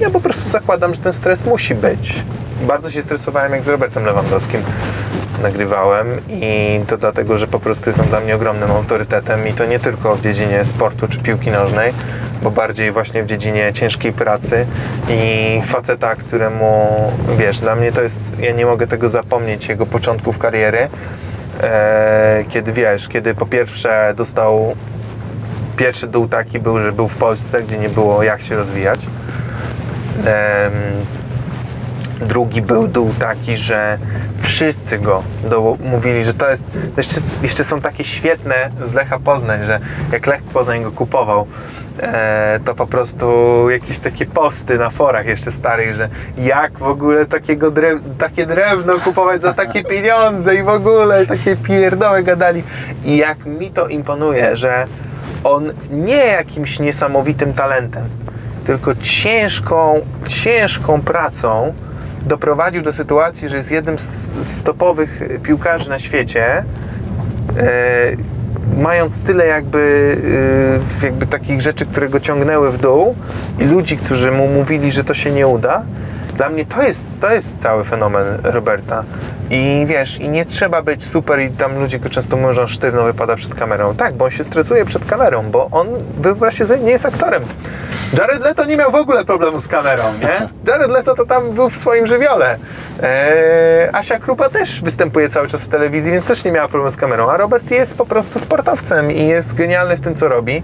ja po prostu zakładam, że ten stres musi być. Bardzo się stresowałem jak z Robertem Lewandowskim. Nagrywałem i to dlatego, że po prostu są dla mnie ogromnym autorytetem i to nie tylko w dziedzinie sportu czy piłki nożnej, bo bardziej właśnie w dziedzinie ciężkiej pracy i faceta, któremu, wiesz, dla mnie to jest, ja nie mogę tego zapomnieć, jego początków kariery, e, kiedy wiesz, kiedy po pierwsze dostał pierwszy dół taki był, że był w Polsce, gdzie nie było jak się rozwijać. Em, drugi był dół taki, że wszyscy go do, mówili, że to jest. Jeszcze, jeszcze są takie świetne z Lecha Poznań, że jak Lech Poznań go kupował, e, to po prostu jakieś takie posty na forach jeszcze starych, że jak w ogóle takiego drew, takie drewno kupować za takie [laughs] pieniądze i w ogóle takie pierdoły gadali. I jak mi to imponuje, że on nie jakimś niesamowitym talentem, tylko ciężką, ciężką pracą doprowadził do sytuacji, że jest jednym z topowych piłkarzy na świecie, e, mając tyle jakby, e, jakby takich rzeczy, które go ciągnęły w dół i ludzi, którzy mu mówili, że to się nie uda. Dla mnie to jest, to jest cały fenomen Roberta. I wiesz, i nie trzeba być super i tam ludzie go często mówią, że on sztywno wypada przed kamerą. Tak, bo on się stresuje przed kamerą, bo on, wyobraźcie sobie, nie jest aktorem. Jared Leto nie miał w ogóle problemu z kamerą, nie? [laughs] Jared Leto to tam był w swoim żywiole. Eee, Asia Krupa też występuje cały czas w telewizji, więc też nie miała problemu z kamerą. A Robert jest po prostu sportowcem i jest genialny w tym, co robi.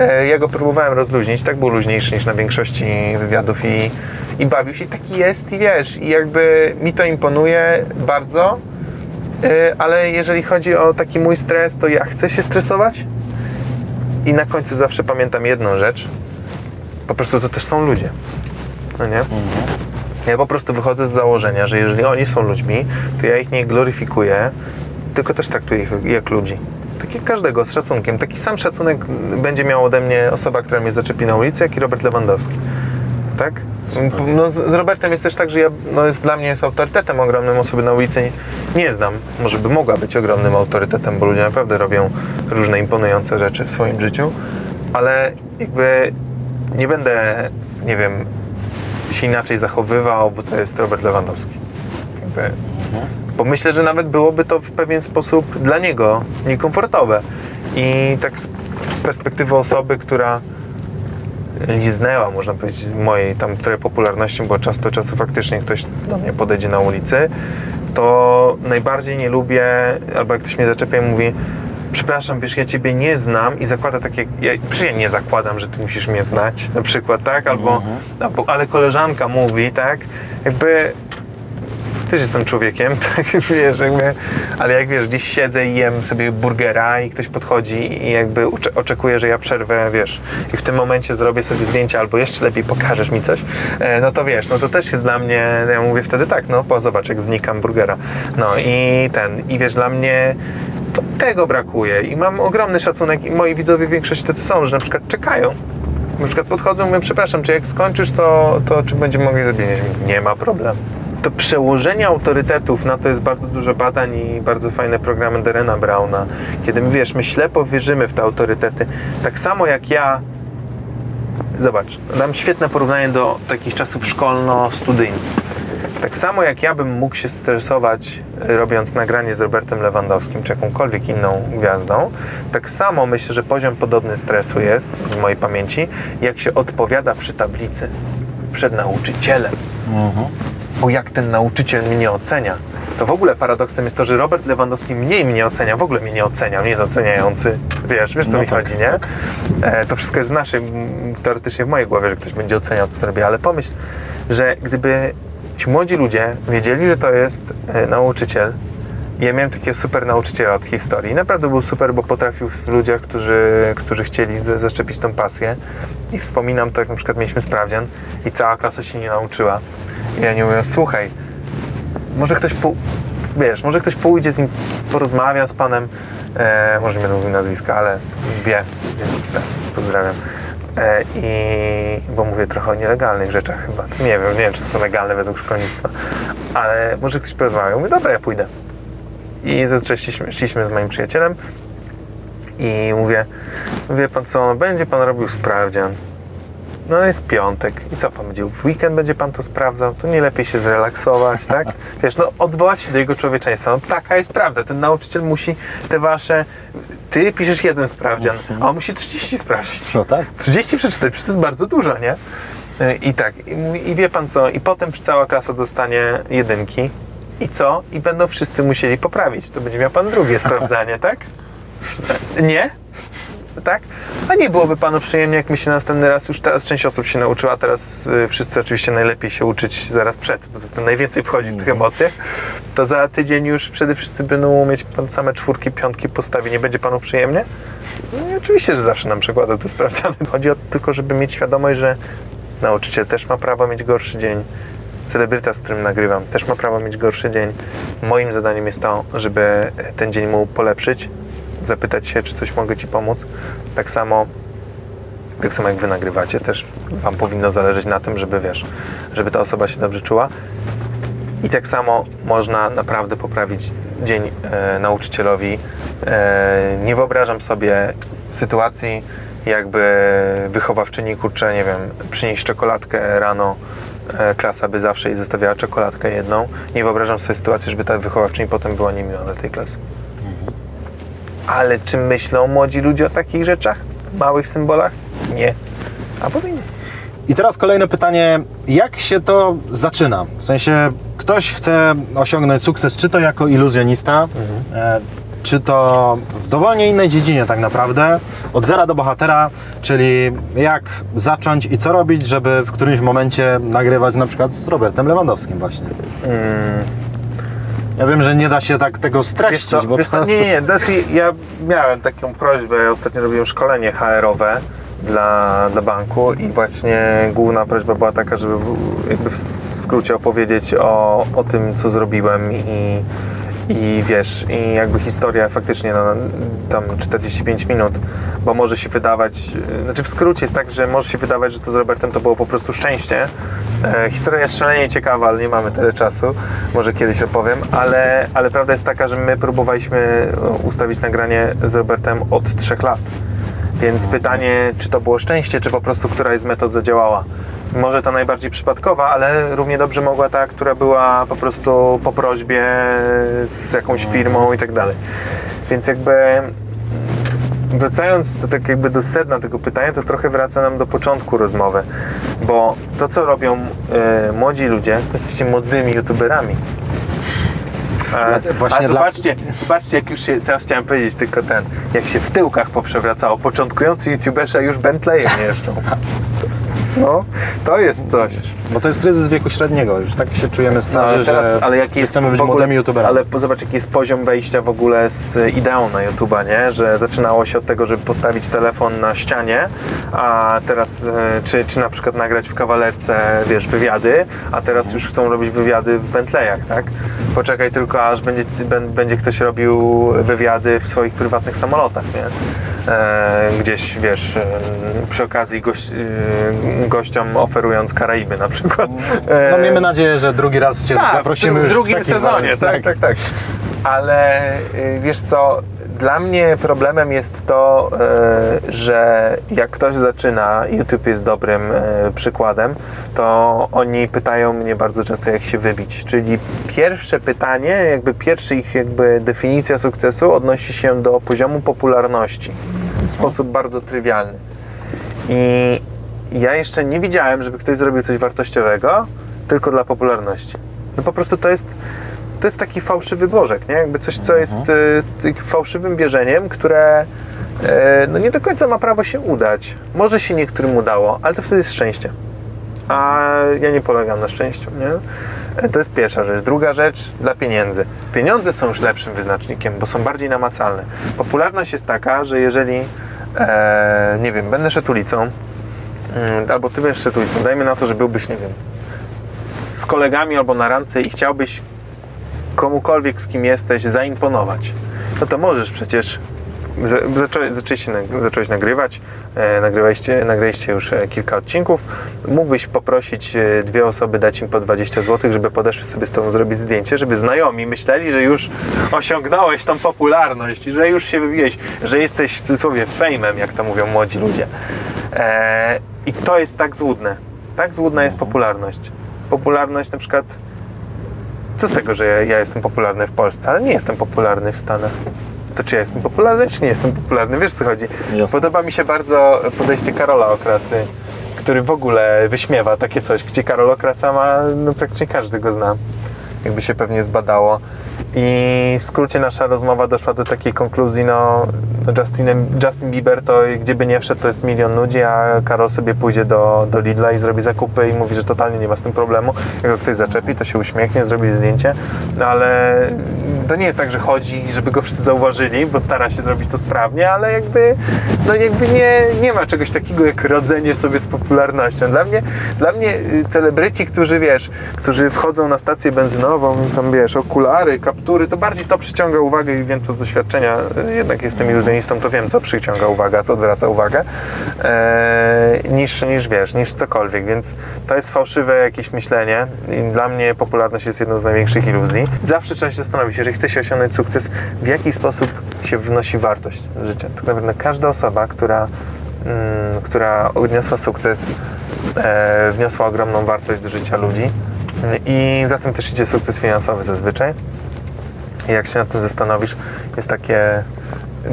Eee, ja go próbowałem rozluźnić, tak był luźniejszy niż na większości wywiadów i, i bawił się. Taki jest i wiesz, i jakby mi to imponuje bardzo. Eee, ale jeżeli chodzi o taki mój stres, to ja chcę się stresować. I na końcu zawsze pamiętam jedną rzecz. Po prostu to też są ludzie. No nie? Ja po prostu wychodzę z założenia, że jeżeli oni są ludźmi, to ja ich nie gloryfikuję, tylko też traktuję ich jak ludzi. Tak jak każdego, z szacunkiem. Taki sam szacunek będzie miał ode mnie osoba, która mnie zaczepi na ulicy, jak i Robert Lewandowski. Tak? No, z, Robertem jest też tak, że ja, no jest, dla mnie jest autorytetem ogromnym, osoby na ulicy nie, nie znam. Może by mogła być ogromnym autorytetem, bo ludzie naprawdę robią różne imponujące rzeczy w swoim życiu, ale jakby nie będę, nie wiem, się inaczej zachowywał, bo to jest Robert Lewandowski. Jakby, Bo myślę, że nawet byłoby to w pewien sposób dla niego niekomfortowe. I tak z, z perspektywy osoby, która liznęła, można powiedzieć, mojej tam trochę popularności, bo czas do czasu faktycznie ktoś do mnie podejdzie na ulicy, to najbardziej nie lubię, albo jak ktoś mnie zaczepia i mówi przepraszam, wiesz, ja Ciebie nie znam i zakłada takie, ja, ja nie zakładam, że Ty musisz mnie znać, na przykład, tak, albo, albo ale koleżanka mówi, tak, jakby też jestem człowiekiem, [laughs] tak, wiesz, jakby, ale jak wiesz, gdzieś siedzę i jem sobie burgera i ktoś podchodzi i jakby oczekuje, że ja przerwę, wiesz, i w tym momencie zrobię sobie zdjęcie albo jeszcze lepiej pokażesz mi coś, e, no to wiesz, no to też jest dla mnie, ja mówię wtedy tak, no po zobacz, jak znikam burgera, no i ten, i wiesz, dla mnie tego brakuje i mam ogromny szacunek i moi widzowie w większości tacy są, że na przykład czekają, na przykład podchodzą i mówią, przepraszam, czy jak skończysz, to, to czy będziemy mogli zrobić? Nie ma problemu. To przełożenie autorytetów na to jest bardzo dużo badań i bardzo fajne programy Derena Brauna. Kiedy my, wiesz, my ślepo wierzymy w te autorytety. Tak samo jak ja Zobacz, dam świetne porównanie do takich czasów szkolno-studyjnych. Tak samo jak ja bym mógł się stresować y, robiąc nagranie z Robertem Lewandowskim czy jakąkolwiek inną gwiazdą, tak samo myślę, że poziom podobny stresu jest z mojej pamięci, jak się odpowiada przy tablicy przed nauczycielem. Bo jak ten nauczyciel mnie ocenia, to w ogóle paradoksem jest to, że Robert Lewandowski mniej mnie ocenia, w ogóle mnie nie ocenia, nie jest oceniający. Wiesz, wiesz co mi chodzi, nie? E, to wszystko jest w naszej, teoretycznie w mojej głowie, że ktoś będzie oceniał to, co robię, ale pomyśl, że gdyby ci młodzi ludzie wiedzieli, że to jest e, nauczyciel, ja miałem takiego super nauczyciela od historii. Naprawdę był super, bo potrafił w ludziach, którzy, którzy chcieli zaszczepić tą pasję. I wspominam to, jak na przykład mieliśmy sprawdzian i cała klasa się nie nauczyła. Ja nie mówię, słuchaj, może ktoś, po, wiesz, może ktoś pójdzie z nim, porozmawia z panem, e, może nie będę mówił nazwiska, ale wie, więc tak, pozdrawiam. E, I bo mówię trochę o nielegalnych rzeczach chyba. Nie wiem, nie wiem, czy to są legalne według szkolnictwa, ale może ktoś porozmawia. Mówię, dobra, ja pójdę. I zazwyczaj szliśmy, szliśmy z moim przyjacielem i mówię, wie pan co, będzie pan robił sprawdzian. No jest piątek i co pan będzie? W weekend będzie pan to sprawdzał? To nie lepiej się zrelaksować, tak? [laughs] Wiesz, no odwołać się do jego człowieczeństwa. No taka jest prawda. Ten nauczyciel musi te wasze... Ty piszesz jeden sprawdzian, a on musi 30 sprawdzić.
No tak.
30 przeczytać, przecież to jest bardzo dużo, nie? Y, I tak, i, i wie pan co, i potem cała klasa dostanie jedynki. I co? I będą wszyscy musieli poprawić. To będzie miał pan drugie sprawdzanie, [laughs] tak? Nie? Tak? A nie byłoby panu przyjemnie, jak my się następny raz, już teraz część osób się nauczyła, teraz y, wszyscy oczywiście najlepiej się uczyć zaraz przed, bo to najwięcej wchodzi w tych emocjach, to za tydzień już przede wszystkim będą umieć pan same czwórki, piątki postawi. Nie będzie panu przyjemnie? No i oczywiście, że zawsze nam przekłada to sprawdziany. Chodzi o to tylko, żeby mieć świadomość, że nauczyciel też ma prawo mieć gorszy dzień. Celebryta, z którym nagrywam, też ma prawo mieć gorszy dzień. Moim zadaniem jest to, żeby ten dzień mu polepszyć, zapytać się, czy coś mogę Ci pomóc. Tak samo, tak samo jak Wy nagrywacie, też Wam powinno zależeć na tym, żeby wiesz, żeby ta osoba się dobrze czuła. I tak samo można naprawdę poprawić dzień e, nauczycielowi. E, nie wyobrażam sobie sytuacji, jakby wychowawczyni, kurczę, nie wiem, przynieść czekoladkę rano, e, klasa by zawsze jej zostawiała czekoladkę jedną. Nie wyobrażam sobie sytuacji, żeby ta wychowawczyni potem była niemiła dla tej klasy. Ale czy myślą młodzi ludzie o takich rzeczach? Małych symbolach? Nie. A powinni.
I teraz kolejne pytanie, jak się to zaczyna? W sensie, ktoś chce osiągnąć sukces, czy to jako iluzjonista, e, czy to w dowolnie innej dziedzinie tak naprawdę, od zera do bohatera, czyli jak zacząć i co robić, żeby w którymś momencie nagrywać na przykład z Robertem Lewandowskim właśnie. Ja wiem, że nie da się tak tego streścić,
co,
bo to...
nie, nie. Znaczy, ja miałem taką prośbę, ja ostatnio robiłem szkolenie HR-owe dla, dla banku i właśnie główna prośba była taka, żeby w- jakby w skrócie opowiedzieć o, o tym, co zrobiłem i, i wiesz, i jakby historia faktycznie no, tam 45 minut, bo może się wydawać, yy, znaczy w skrócie jest tak, że może się wydawać, że to z Robertem to było po prostu szczęście. E, historia jest szalenie ciekawa, ale nie mamy tyle czasu, może kiedyś opowiem, ale, ale prawda jest taka, że my próbowaliśmy o, ustawić nagranie z Robertem od trzech lat. Więc pytanie, czy to było szczęście, czy po prostu któraś z metod zadziałała. Może ta najbardziej przypadkowa, ale równie dobrze mogła ta, która była po prostu po prośbie z jakąś firmą i tak dalej. Więc jakby wracając do, tak jakby do sedna tego pytania, to trochę wraca nam do początku rozmowy, bo to, co robią e, młodzi ludzie, jesteście młodymi youtuberami. A,
Właśnie
a
dla-
zobaczcie, zobaczcie, jak już się, teraz chciałem powiedzieć tylko ten, jak się w tyłkach poprzewracało. Początkujący youtuberzy już Bentleyem jeżdżą. [laughs] No, to jest coś.
Bo to jest kryzys wieku średniego, już tak się czujemy
No,
starzy,
ale teraz,
że
ale jaki jest
chcemy być
ogóle,
młodymi youtuberami.
Ale zobacz, jaki jest poziom wejścia w ogóle z ideą na YouTube'a, nie? Że zaczynało się od tego, żeby postawić telefon na ścianie, a teraz, e, czy, czy na przykład nagrać w kawalerce, wiesz, wywiady, a teraz już chcą robić wywiady w Bentleyach, tak? Poczekaj tylko, aż będzie, bę- będzie ktoś robił wywiady w swoich prywatnych samolotach, nie? E, gdzieś, wiesz, e, przy okazji goś, e, gościom oferując Karaiby na przykład.
No miejmy nadzieję, że drugi raz Cię
tak,
zaprosimy
w,
już
w drugim sezonie, tak, tak, tak. Ale y, wiesz co, dla mnie problemem jest to, y, że jak ktoś zaczyna, YouTube jest dobrym y, przykładem, to oni pytają mnie bardzo często, jak się wybić. Czyli pierwsze pytanie, jakby pierwsza ich jakby definicja sukcesu odnosi się do poziomu popularności w sposób bardzo trywialny. I ja jeszcze nie widziałem, żeby ktoś zrobił coś wartościowego tylko dla popularności. No po prostu to jest, to jest taki fałszywy bożek, nie? Jakby coś, co jest y, takim fałszywym wierzeniem, które y, no nie do końca ma prawo się udać. Może się niektórym udało, ale to wtedy jest szczęście. A ja nie polegam na szczęściu, nie? E, To jest pierwsza rzecz. Druga rzecz, dla pieniędzy. Pieniądze są już lepszym wyznacznikiem, bo są bardziej namacalne. Popularność jest taka, że jeżeli, e, nie wiem, będę szedł ulicą, mm, albo ty będziesz szedł ulicą, dajmy na to, że byłbyś, nie wiem, z kolegami albo na randce i chciałbyś komukolwiek, z kim jesteś, zaimponować, no to możesz przecież. za- Zaczę, zaczęliście, zacząłeś nagrywać, e, nagrywaliście, już e, kilka odcinków. Mógłbyś poprosić e, dwie osoby, dać im po 20 zł, żeby podeszły sobie z tobą zrobić zdjęcie, żeby znajomi myśleli, że już osiągnąłeś tą popularność, że już się wybiłeś, że jesteś w cudzysłowie fejmem, jak to mówią młodzi ludzie. E, I to jest tak złudne. Tak złudna jest popularność. Popularność na przykład co z tego, że ja, ja jestem popularny w Polsce, ale nie jestem popularny w Stanach. To czy ja jestem popularny, czy nie jestem popularny? Wiesz co chodzi?
Jasne.
Podoba mi się bardzo podejście Karola Okrasy, który w ogóle wyśmiewa takie coś, gdzie Karol Okrasa ma, no praktycznie każdy go zna, jakby się pewnie zbadało. I w skrócie nasza rozmowa doszła do takiej konkluzji, no, no Justinem, Justin Bieber to gdzie by nie wszedł, to jest milion ludzi, a Karol sobie pójdzie do, do Lidla i zrobi zakupy i mówi, że totalnie nie ma z tym problemu. Jak go ktoś zaczepi, to się uśmiechnie, zrobi zdjęcie, no ale to nie jest tak, że chodzi, żeby go wszyscy zauważyli, bo stara się zrobić to sprawnie, ale jakby, no jakby nie, nie ma czegoś takiego jak rodzenie sobie z popularnością. Dla mnie, dla mnie y, celebryci, którzy wiesz, którzy wchodzą na stację benzynową, tam wiesz, okulary, kaptury, to bardziej to przyciąga uwagę i wiem to z doświadczenia, y, jednak jestem iluzjonistą, to wiem co przyciąga uwagę, co odwraca uwagę, e, niż, niż wiesz, niż cokolwiek, więc to jest fałszywe jakieś myślenie i dla mnie popularność jest jedną z największych iluzji. Zawsze trzeba się zastanowić, jeżeli chce się osiągnąć sukces, w jaki sposób się wnosi wartość życia. Tak naprawdę każda osoba, która, mm, która odniosła sukces, e, wniosła ogromną wartość do życia ludzi i za tym też idzie sukces finansowy zazwyczaj. I jak się nad tym zastanowisz, jest takie,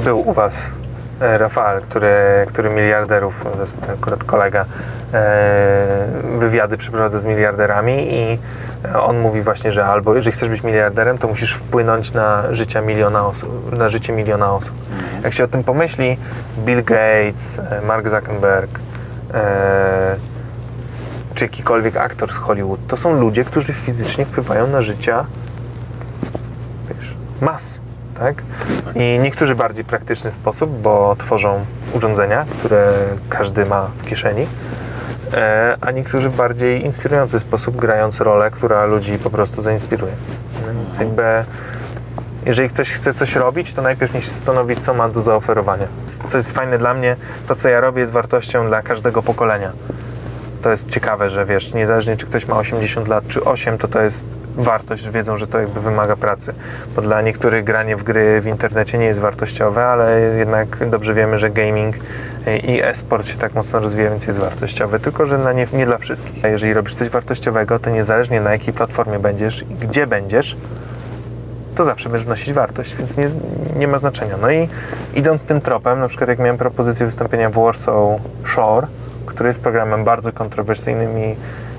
był u Was e, Rafael, który, który miliarderów, to jest akurat kolega, e, wywiady przeprowadza z miliarderami i on mówi właśnie, że albo jeżeli chcesz być miliarderem, to musisz wpłynąć na życie miliona osób, na życie miliona osób. Jak się o tym pomyśli, Bill Gates, e, Mark Zuckerberg, czy jakikolwiek aktor z Hollywood, to są ludzie, którzy fizycznie wpływają na życia wiesz, mas, tak? I niektórzy bardziej praktyczny sposób, bo tworzą urządzenia, które każdy ma w kieszeni, e, a niektórzy w bardziej inspirujący sposób, grając rolę, która ludzi po prostu zainspiruje. No Więc jakby, jeżeli ktoś chce coś robić, to najpierw niech się zastanowi, co ma do zaoferowania. Co jest fajne dla mnie, to co ja robię jest wartością dla każdego pokolenia to jest ciekawe, że wiesz, niezależnie czy ktoś ma 80 lat czy 8, to to jest wartość, że wiedzą, że to jakby wymaga pracy. Bo dla niektórych granie w gry w internecie nie jest wartościowe, ale jednak dobrze wiemy, że gaming i e-sport się tak mocno rozwija, więc jest wartościowy, tylko że na nie, nie dla wszystkich. A jeżeli robisz coś wartościowego, to niezależnie na jakiej platformie będziesz i gdzie będziesz, to zawsze będziesz wnosić wartość, więc nie, nie ma znaczenia. No i idąc tym tropem, na przykład jak miałem propozycję wystąpienia w Warsaw Shore, który jest programem bardzo kontrowersyjnym i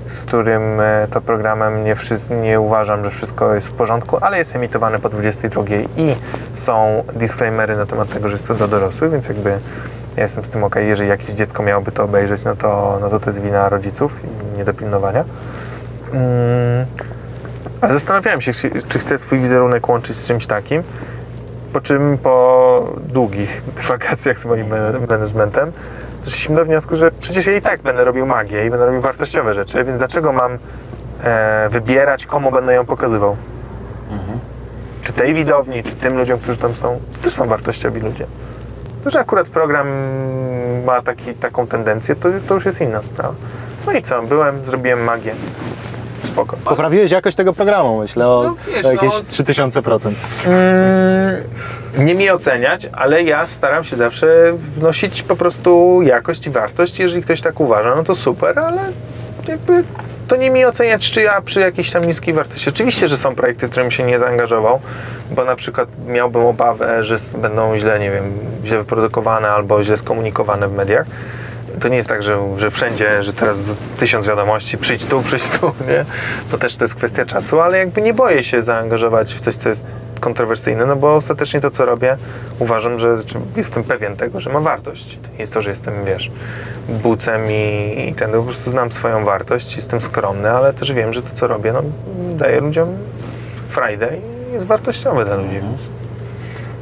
z którym e, to programem nie, nie uważam, że wszystko jest w porządku, ale jest emitowany po 22 i są disclaimery na temat tego, że jest to do dorosłych, więc jakby ja jestem z tym ok. Jeżeli jakieś dziecko miałoby to obejrzeć, no to, no to to jest wina rodziców i niedopilnowania. Mm. Ale zastanawiałem się, czy, chcę swój wizerunek łączyć z czymś takim, po czym po długich [laughs] wakacjach z moim managementem doszliśmy do wniosku, że przecież ja i tak będę robił magię i będę robił wartościowe rzeczy, więc dlaczego mam e, wybierać, komu będę ją pokazywał? Czy tej widowni, czy tym ludziom, którzy tam są, to też są wartościowi ludzie. To, że akurat program ma taki, taką tendencję, to, to już jest inna sprawa. No i co, byłem, zrobiłem magię. Spoko.
Poprawiłeś jakość tego programu, myślę, o,
No, wiesz,
jakieś
no-
3000%.
Mm, nie mi oceniać, ale ja staram się zawsze wnosić po prostu jakość i wartość. Jeżeli ktoś tak uważa, no to super, ale jakby to nie mi oceniać, czy ja przy jakiejś tam niskiej wartości. Oczywiście, że są projekty, w którym się nie zaangażował, bo na przykład miałbym obawę, że będą źle, nie wiem, źle wyprodukowane albo źle skomunikowane w mediach. To nie jest tak, że, że wszędzie, że teraz tysiąc wiadomości, przyjdź tu, przyjdź tu, [laughs] nie? To też to jest kwestia czasu, ale jakby nie boję się zaangażować w coś, co jest kontrowersyjne, no bo ostatecznie to, co robię, uważam, że jestem pewien tego, że ma wartość. To nie jest to, że jestem, wiesz, bucem i, i ten, po prostu znam swoją wartość, jestem skromny, ale też wiem, że to, co robię, no, daje ludziom frajdę i jest wartościowe dla ludzi.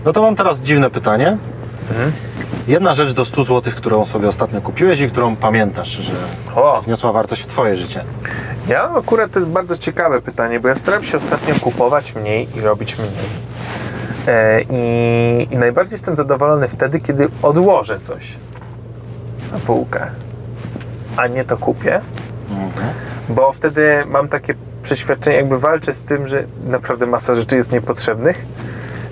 No to mam teraz dziwne pytanie.
Mhm.
Jedna rzecz do 100 zł, którą sobie ostatnio kupiłeś i którą pamiętasz, że
O!
wniosła wartość w Twoje życie.
Ja akurat to jest bardzo ciekawe pytanie, bo ja staram się ostatnio kupować mniej i robić mniej. E, i, I najbardziej jestem zadowolony wtedy, kiedy odłożę coś na półkę, a nie to kupię, bo wtedy mam takie przeświadczenie, jakby walczę z tym, że naprawdę masa rzeczy jest niepotrzebnych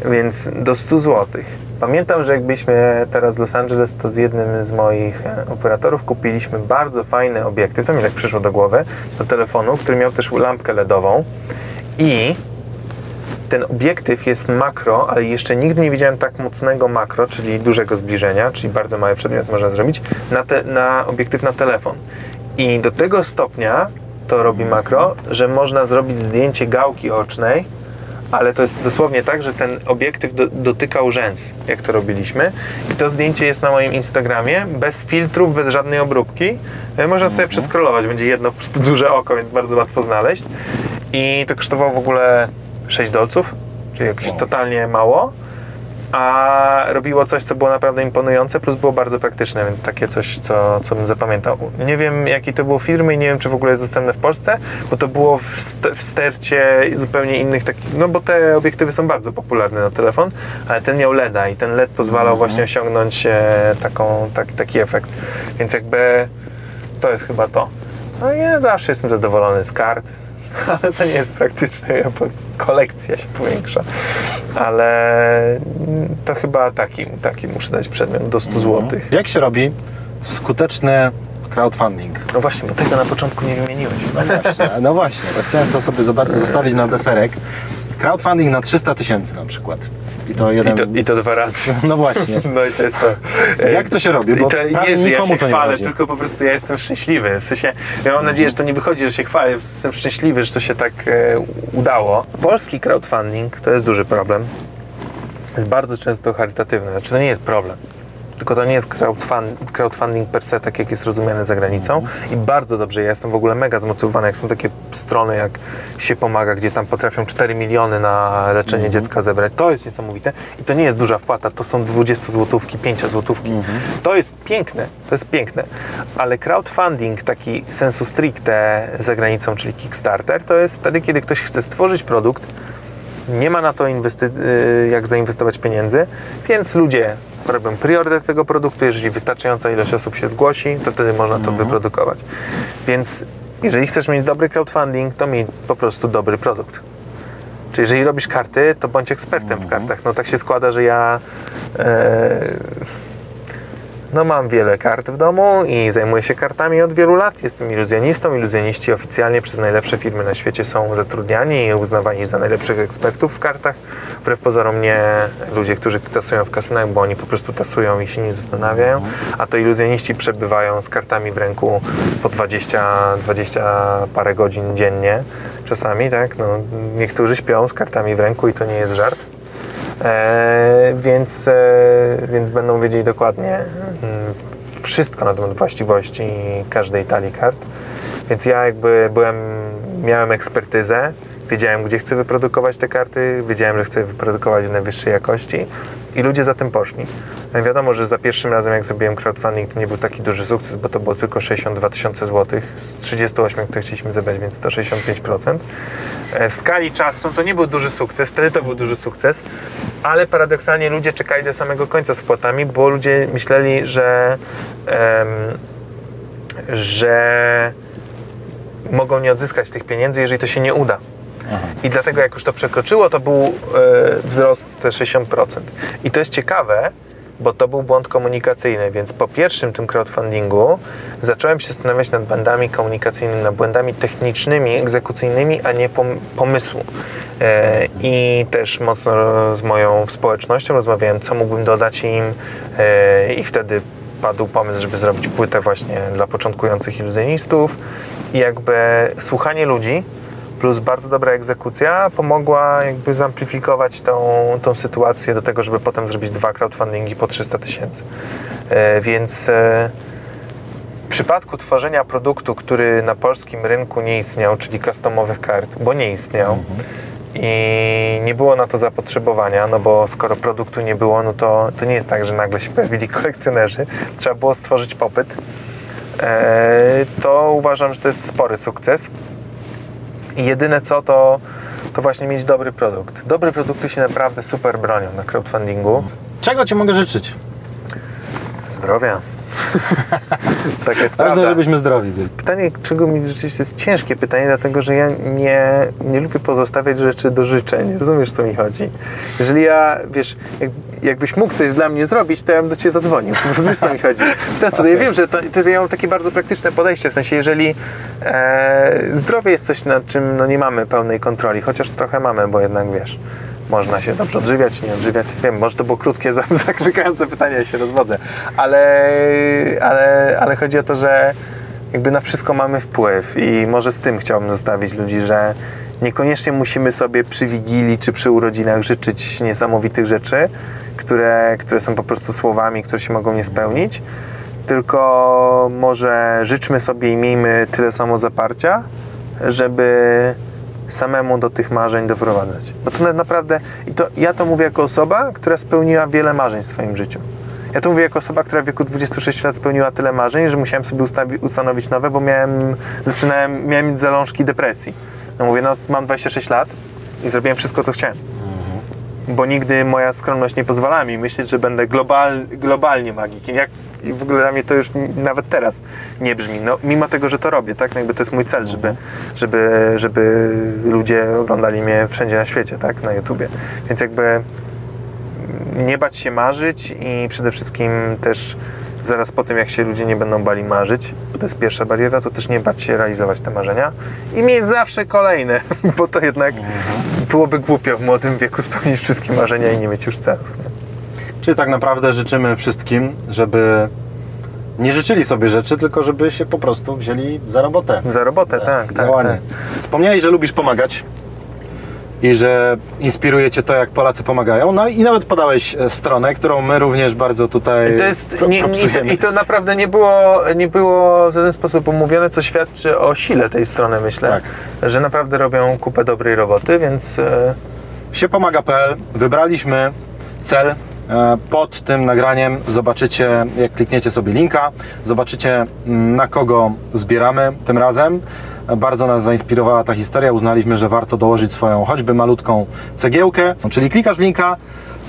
Więc do 100 zł. Pamiętam, że jak byliśmy teraz w Los Angeles, to z jednym z moich e, operatorów kupiliśmy bardzo fajny obiektyw, to mi tak przyszło do głowy, do telefonu, który miał też lampkę LEDową i ten obiektyw jest makro, ale jeszcze nigdy nie widziałem tak mocnego makro, czyli dużego zbliżenia, czyli bardzo mały przedmiot można zrobić, na, te, na obiektyw na telefon. I do tego stopnia to robi makro, że można zrobić zdjęcie gałki ocznej, ale to jest dosłownie tak, że ten obiektyw do, dotykał rzęs, jak to robiliśmy. I to zdjęcie jest na moim Instagramie, bez filtrów, bez żadnej obróbki. E, Można sobie przeskrolować, będzie jedno po prostu duże oko, więc bardzo łatwo znaleźć. I to kosztowało w ogóle 6 dolców, czyli jakieś totalnie mało. A robiło coś, co było naprawdę imponujące, plus było bardzo praktyczne, więc takie coś, co, co bym zapamiętał. Nie wiem, jakiej to było firmy i nie wiem, czy w ogóle jest dostępne w Polsce, bo to było w, st- w stercie zupełnie innych takich, no bo te obiektywy są bardzo popularne na telefon, ale ten miał LEDa i ten LED pozwalał właśnie osiągnąć e, taką, tak, taki efekt. Więc jakby to jest chyba to. No ja zawsze jestem zadowolony z kart, [laughs] ale to nie jest praktyczne, po- kolekcja się powiększa. Ale to chyba taki, taki muszę dać przedmiot do 100 zł.
Jak się robi skuteczny crowdfunding?
No właśnie, bo tego na początku nie wymieniłeś.
No właśnie, no właśnie, bo chciałem to sobie zostawić na deserek. Crowdfunding na 300 tysięcy na przykład. I to jeden.
to- i to dwa razy. [laughs]
No właśnie. [laughs]
No i to jest to. [laughs]
Jak to się robi?
I
Bo
to
prawie
nie, że ja się
to
chwalę, tylko po prostu ja jestem szczęśliwy. W sensie, ja mam nadzieję, że to nie wychodzi, że się chwalę, jestem szczęśliwy, że to się tak e, udało. Polski crowdfunding to jest duży problem. Jest bardzo często charytatywny. Znaczy to nie jest problem. Tylko to nie jest crowdfund, crowdfunding per se, tak jak jest rozumiany za granicą. I bardzo dobrze, ja jestem w ogóle mega zmotywowany, jak są takie strony, jak się pomaga, gdzie tam potrafią 4 miliony na leczenie dziecka zebrać. To jest niesamowite. I to nie jest duża wpłata, to są 20 złotówki, 5 złotówki. To jest piękne, to jest piękne. Ale crowdfunding taki sensu stricte za granicą, czyli Kickstarter, to jest wtedy, kiedy ktoś chce stworzyć produkt, nie ma na to inwesty- y, jak zainwestować pieniędzy, więc ludzie robią preorder tego produktu. Jeżeli wystarczająca ilość osób się zgłosi, to wtedy można to wyprodukować. Więc jeżeli chcesz mieć dobry crowdfunding, to miej po prostu dobry produkt. Czyli jeżeli robisz karty, to bądź ekspertem w kartach. No tak się składa, że ja e, no mam wiele kart w domu i zajmuję się kartami od wielu lat. Jestem iluzjonistą. Iluzjoniści oficjalnie przez najlepsze firmy na świecie są zatrudniani i uznawani za najlepszych ekspertów w kartach. Wbrew pozorom nie ludzie, którzy tasują w kasynach, bo oni po prostu tasują i się nie zastanawiają. A to iluzjoniści przebywają z kartami w ręku po 20, 20 parę godzin dziennie czasami, tak? No, niektórzy śpią z kartami w ręku i to nie jest żart. E, więc, e, więc będą wiedzieli dokładnie mm, wszystko na temat właściwości każdej talii kart. Więc ja jakby byłem, miałem ekspertyzę, wiedziałem gdzie chcę wyprodukować te karty, wiedziałem, że chcę wyprodukować w najwyższej jakości i ludzie za tym poszli. No wiadomo, że za pierwszym razem jak zrobiłem crowdfunding to nie był taki duży sukces, bo to było tylko 62 tysiące złotych z 38, które chcieliśmy zebrać, więc 165%. E, W skali czasu to nie był duży sukces, wtedy to był duży sukces, ale paradoksalnie ludzie czekali do samego końca z płatami, bo ludzie myśleli, że, że mogą nie odzyskać tych pieniędzy, jeżeli to się nie uda. I dlatego jak już to przekroczyło, to był e, wzrost te 60%. I to jest ciekawe, bo to był błąd komunikacyjny, więc po pierwszym tym crowdfundingu zacząłem się zastanawiać nad błędami komunikacyjnymi, nad błędami technicznymi, egzekucyjnymi, a nie pom- pomysłu. E, I też mocno z moją społecznością rozmawiałem, co mógłbym dodać im e, i wtedy padł pomysł, żeby zrobić płytę właśnie dla początkujących iluzjonistów i jakby słuchanie ludzi plus bardzo dobra egzekucja pomogła jakby zamplifikować tą, tą sytuację do tego, żeby potem zrobić dwa crowdfundingi po 300 tysięcy. E, Więc e, w przypadku tworzenia produktu, który na polskim rynku nie istniał, czyli customowych kart, bo nie istniał i nie było na to zapotrzebowania, no bo skoro produktu nie było, no to, to nie jest tak, że nagle się pojawili kolekcjonerzy. Trzeba było stworzyć popyt. E, To uważam, że to jest spory sukces. I jedyne co, to, to właśnie mieć dobry produkt. Dobre produkty się naprawdę super bronią na crowdfundingu.
Czego Ci mogę życzyć?
Zdrowia. [laughs] Taka jest
Ważne,
prawda.
żebyśmy zdrowi byli.
Pytanie, czego mi rzeczywiście jest ciężkie pytanie, dlatego że ja nie, nie lubię pozostawiać rzeczy do życzeń. Rozumiesz, co mi chodzi? Jeżeli ja, wiesz, jak, jakbyś mógł coś dla mnie zrobić, to ja bym do ciebie zadzwonił. [laughs] Rozumiesz, co mi chodzi? W ten sposób. Ja wiem, że to, to jest, ja mam takie bardzo praktyczne podejście, w sensie, jeżeli e, zdrowie jest coś, nad czym no, nie mamy pełnej kontroli, chociaż trochę mamy, bo jednak, wiesz, można się dobrze odżywiać, nie odżywiać. Wiem, może to było krótkie, [laughs] zakrykające pytanie, ja się rozwodzę, ale, ale, ale chodzi o to, że jakby na wszystko mamy wpływ i może z tym chciałbym zostawić ludzi, że niekoniecznie musimy sobie przy Wigilii czy przy urodzinach życzyć niesamowitych rzeczy, które, które są po prostu słowami, które się mogą nie spełnić, tylko może życzmy sobie i miejmy tyle samo zaparcia, żeby samemu do tych marzeń doprowadzać. Bo to na- naprawdę, i to ja to mówię jako osoba, która spełniła wiele marzeń w swoim życiu. Ja to mówię jako osoba, która w wieku 26 lat spełniła tyle marzeń, że musiałem sobie ustawi- ustanowić nowe, bo miałem, zaczynałem, miałem mieć zalążki depresji. No mówię, no mam 26 lat i zrobiłem wszystko, co chciałem. Bo nigdy moja skromność nie pozwalała mi myśleć, że będę global, globalnie magikiem. Jak, i w ogóle dla mnie to już nawet teraz nie brzmi. No, mimo tego, że to robię, tak? No jakby to jest mój cel, żeby, żeby, żeby ludzie oglądali mnie wszędzie na świecie, tak? Na YouTubie. Więc jakby nie bać się marzyć i przede wszystkim też zaraz po tym, jak się ludzie nie będą bali marzyć, bo to jest pierwsza bariera, to też nie bać się realizować te marzenia i mieć zawsze kolejne, [laughs] bo to jednak byłoby głupio w młodym wieku spełnić wszystkie marzenia i nie mieć już celów.
Czyli tak naprawdę życzymy wszystkim, żeby nie życzyli sobie rzeczy, tylko żeby się po prostu wzięli za robotę.
Za robotę, tak, tak,
działanie.
tak.
Wspomniałeś, że lubisz pomagać i że inspiruje Cię to, jak Polacy pomagają. No i nawet podałeś e, stronę, którą my również bardzo tutaj
I to, jest,
pro-
nie, nie, i, to,
propsujemy.
I to naprawdę nie było, nie było w żaden sposób omówione, co świadczy o sile tej strony, myślę.
Tak.
Że naprawdę robią kupę dobrej roboty, więc e,
siepomaga.pl wybraliśmy cel. E, Pod tym nagraniem zobaczycie, jak klikniecie sobie linka, zobaczycie mm, na kogo zbieramy tym razem. Bardzo nas zainspirowała ta historia. Uznaliśmy, że warto dołożyć swoją choćby malutką cegiełkę. Czyli klikasz w linka,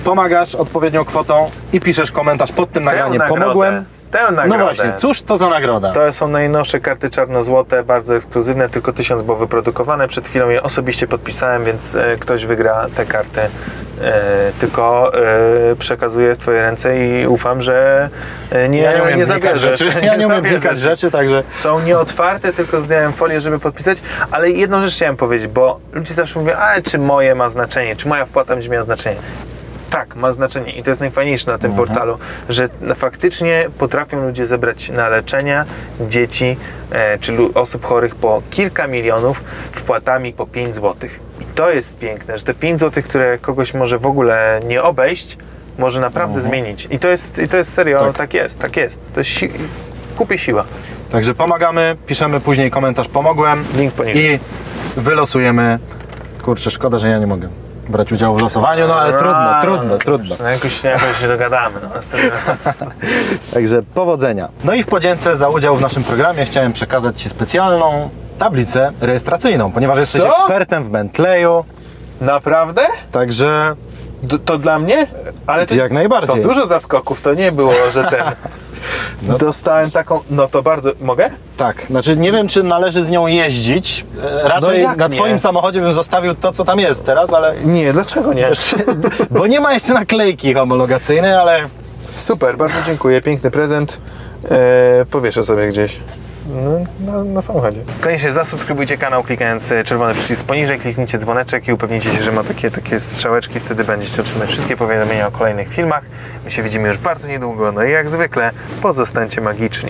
pomagasz odpowiednią kwotą i piszesz komentarz pod tym nagraniem. Pomogłem.
Tę nagrodę.
No właśnie, cóż to za nagroda?
To są najnowsze karty czarno-złote, bardzo ekskluzywne, tylko tysiąc było wyprodukowane. Przed chwilą je osobiście podpisałem, więc e, ktoś wygra te karty. E, tylko e, przekazuję w Twoje ręce i ufam, że nie,
ja nie umiem
nie
znikać
zabierzesz.
rzeczy. [laughs] Ja nie umiem rzeczy, także
Są nieotwarte, tylko zdjąłem folię, żeby podpisać. Ale jedną rzecz chciałem powiedzieć, bo ludzie zawsze mówią, ale czy moje ma znaczenie, czy moja wpłata będzie miała znaczenie. Tak, ma znaczenie i to jest najfajniejsze na tym portalu, że faktycznie potrafią ludzie zebrać na leczenia dzieci e, czy osób chorych po kilka milionów wpłatami po 5 zł. I to jest piękne, że te 5 zł, które kogoś może w ogóle nie obejść, może naprawdę zmienić. I to jest, i to jest serio, tak.
Tak.
jest, tak jest. To jest si- kupie siła.
Także pomagamy, piszemy później komentarz pomogłem
Link poniżej.
i wylosujemy. Kurczę, szkoda, że ja nie mogę brać udziału w losowaniu, no ale trudno,
A,
trudno, trudno.
No jakoś, jakoś się dogadamy. No. [laughs]
Także powodzenia. No i w podzięce za udział w naszym programie chciałem przekazać Ci specjalną tablicę rejestracyjną, ponieważ jesteś
Co?
ekspertem w Bentleyu,
Naprawdę?
także
D- to dla mnie? Ale to,
jak najbardziej.
to dużo zaskoków, to nie było, że ten... [laughs] Dostałem taką... No to bardzo... Mogę?
tak, znaczy nie wiem, czy należy z nią jeździć. E, Raczej
No
na
nie?
Twoim samochodzie bym zostawił to, co tam jest teraz, ale...
Nie, dlaczego nie?
Bo nie ma jeszcze naklejki homologacyjnej, ale
Super, bardzo dziękuję. Piękny prezent. Eee, powieszę sobie gdzieś. No, na, na samochodzie. Koniecznie zasubskrybujcie kanał klikając e, czerwony przycisk poniżej, kliknijcie dzwoneczek i upewnijcie się, że ma takie, takie strzałeczki, wtedy będziecie otrzymać wszystkie powiadomienia o kolejnych filmach. My się widzimy już bardzo niedługo, no i jak zwykle pozostańcie magiczni.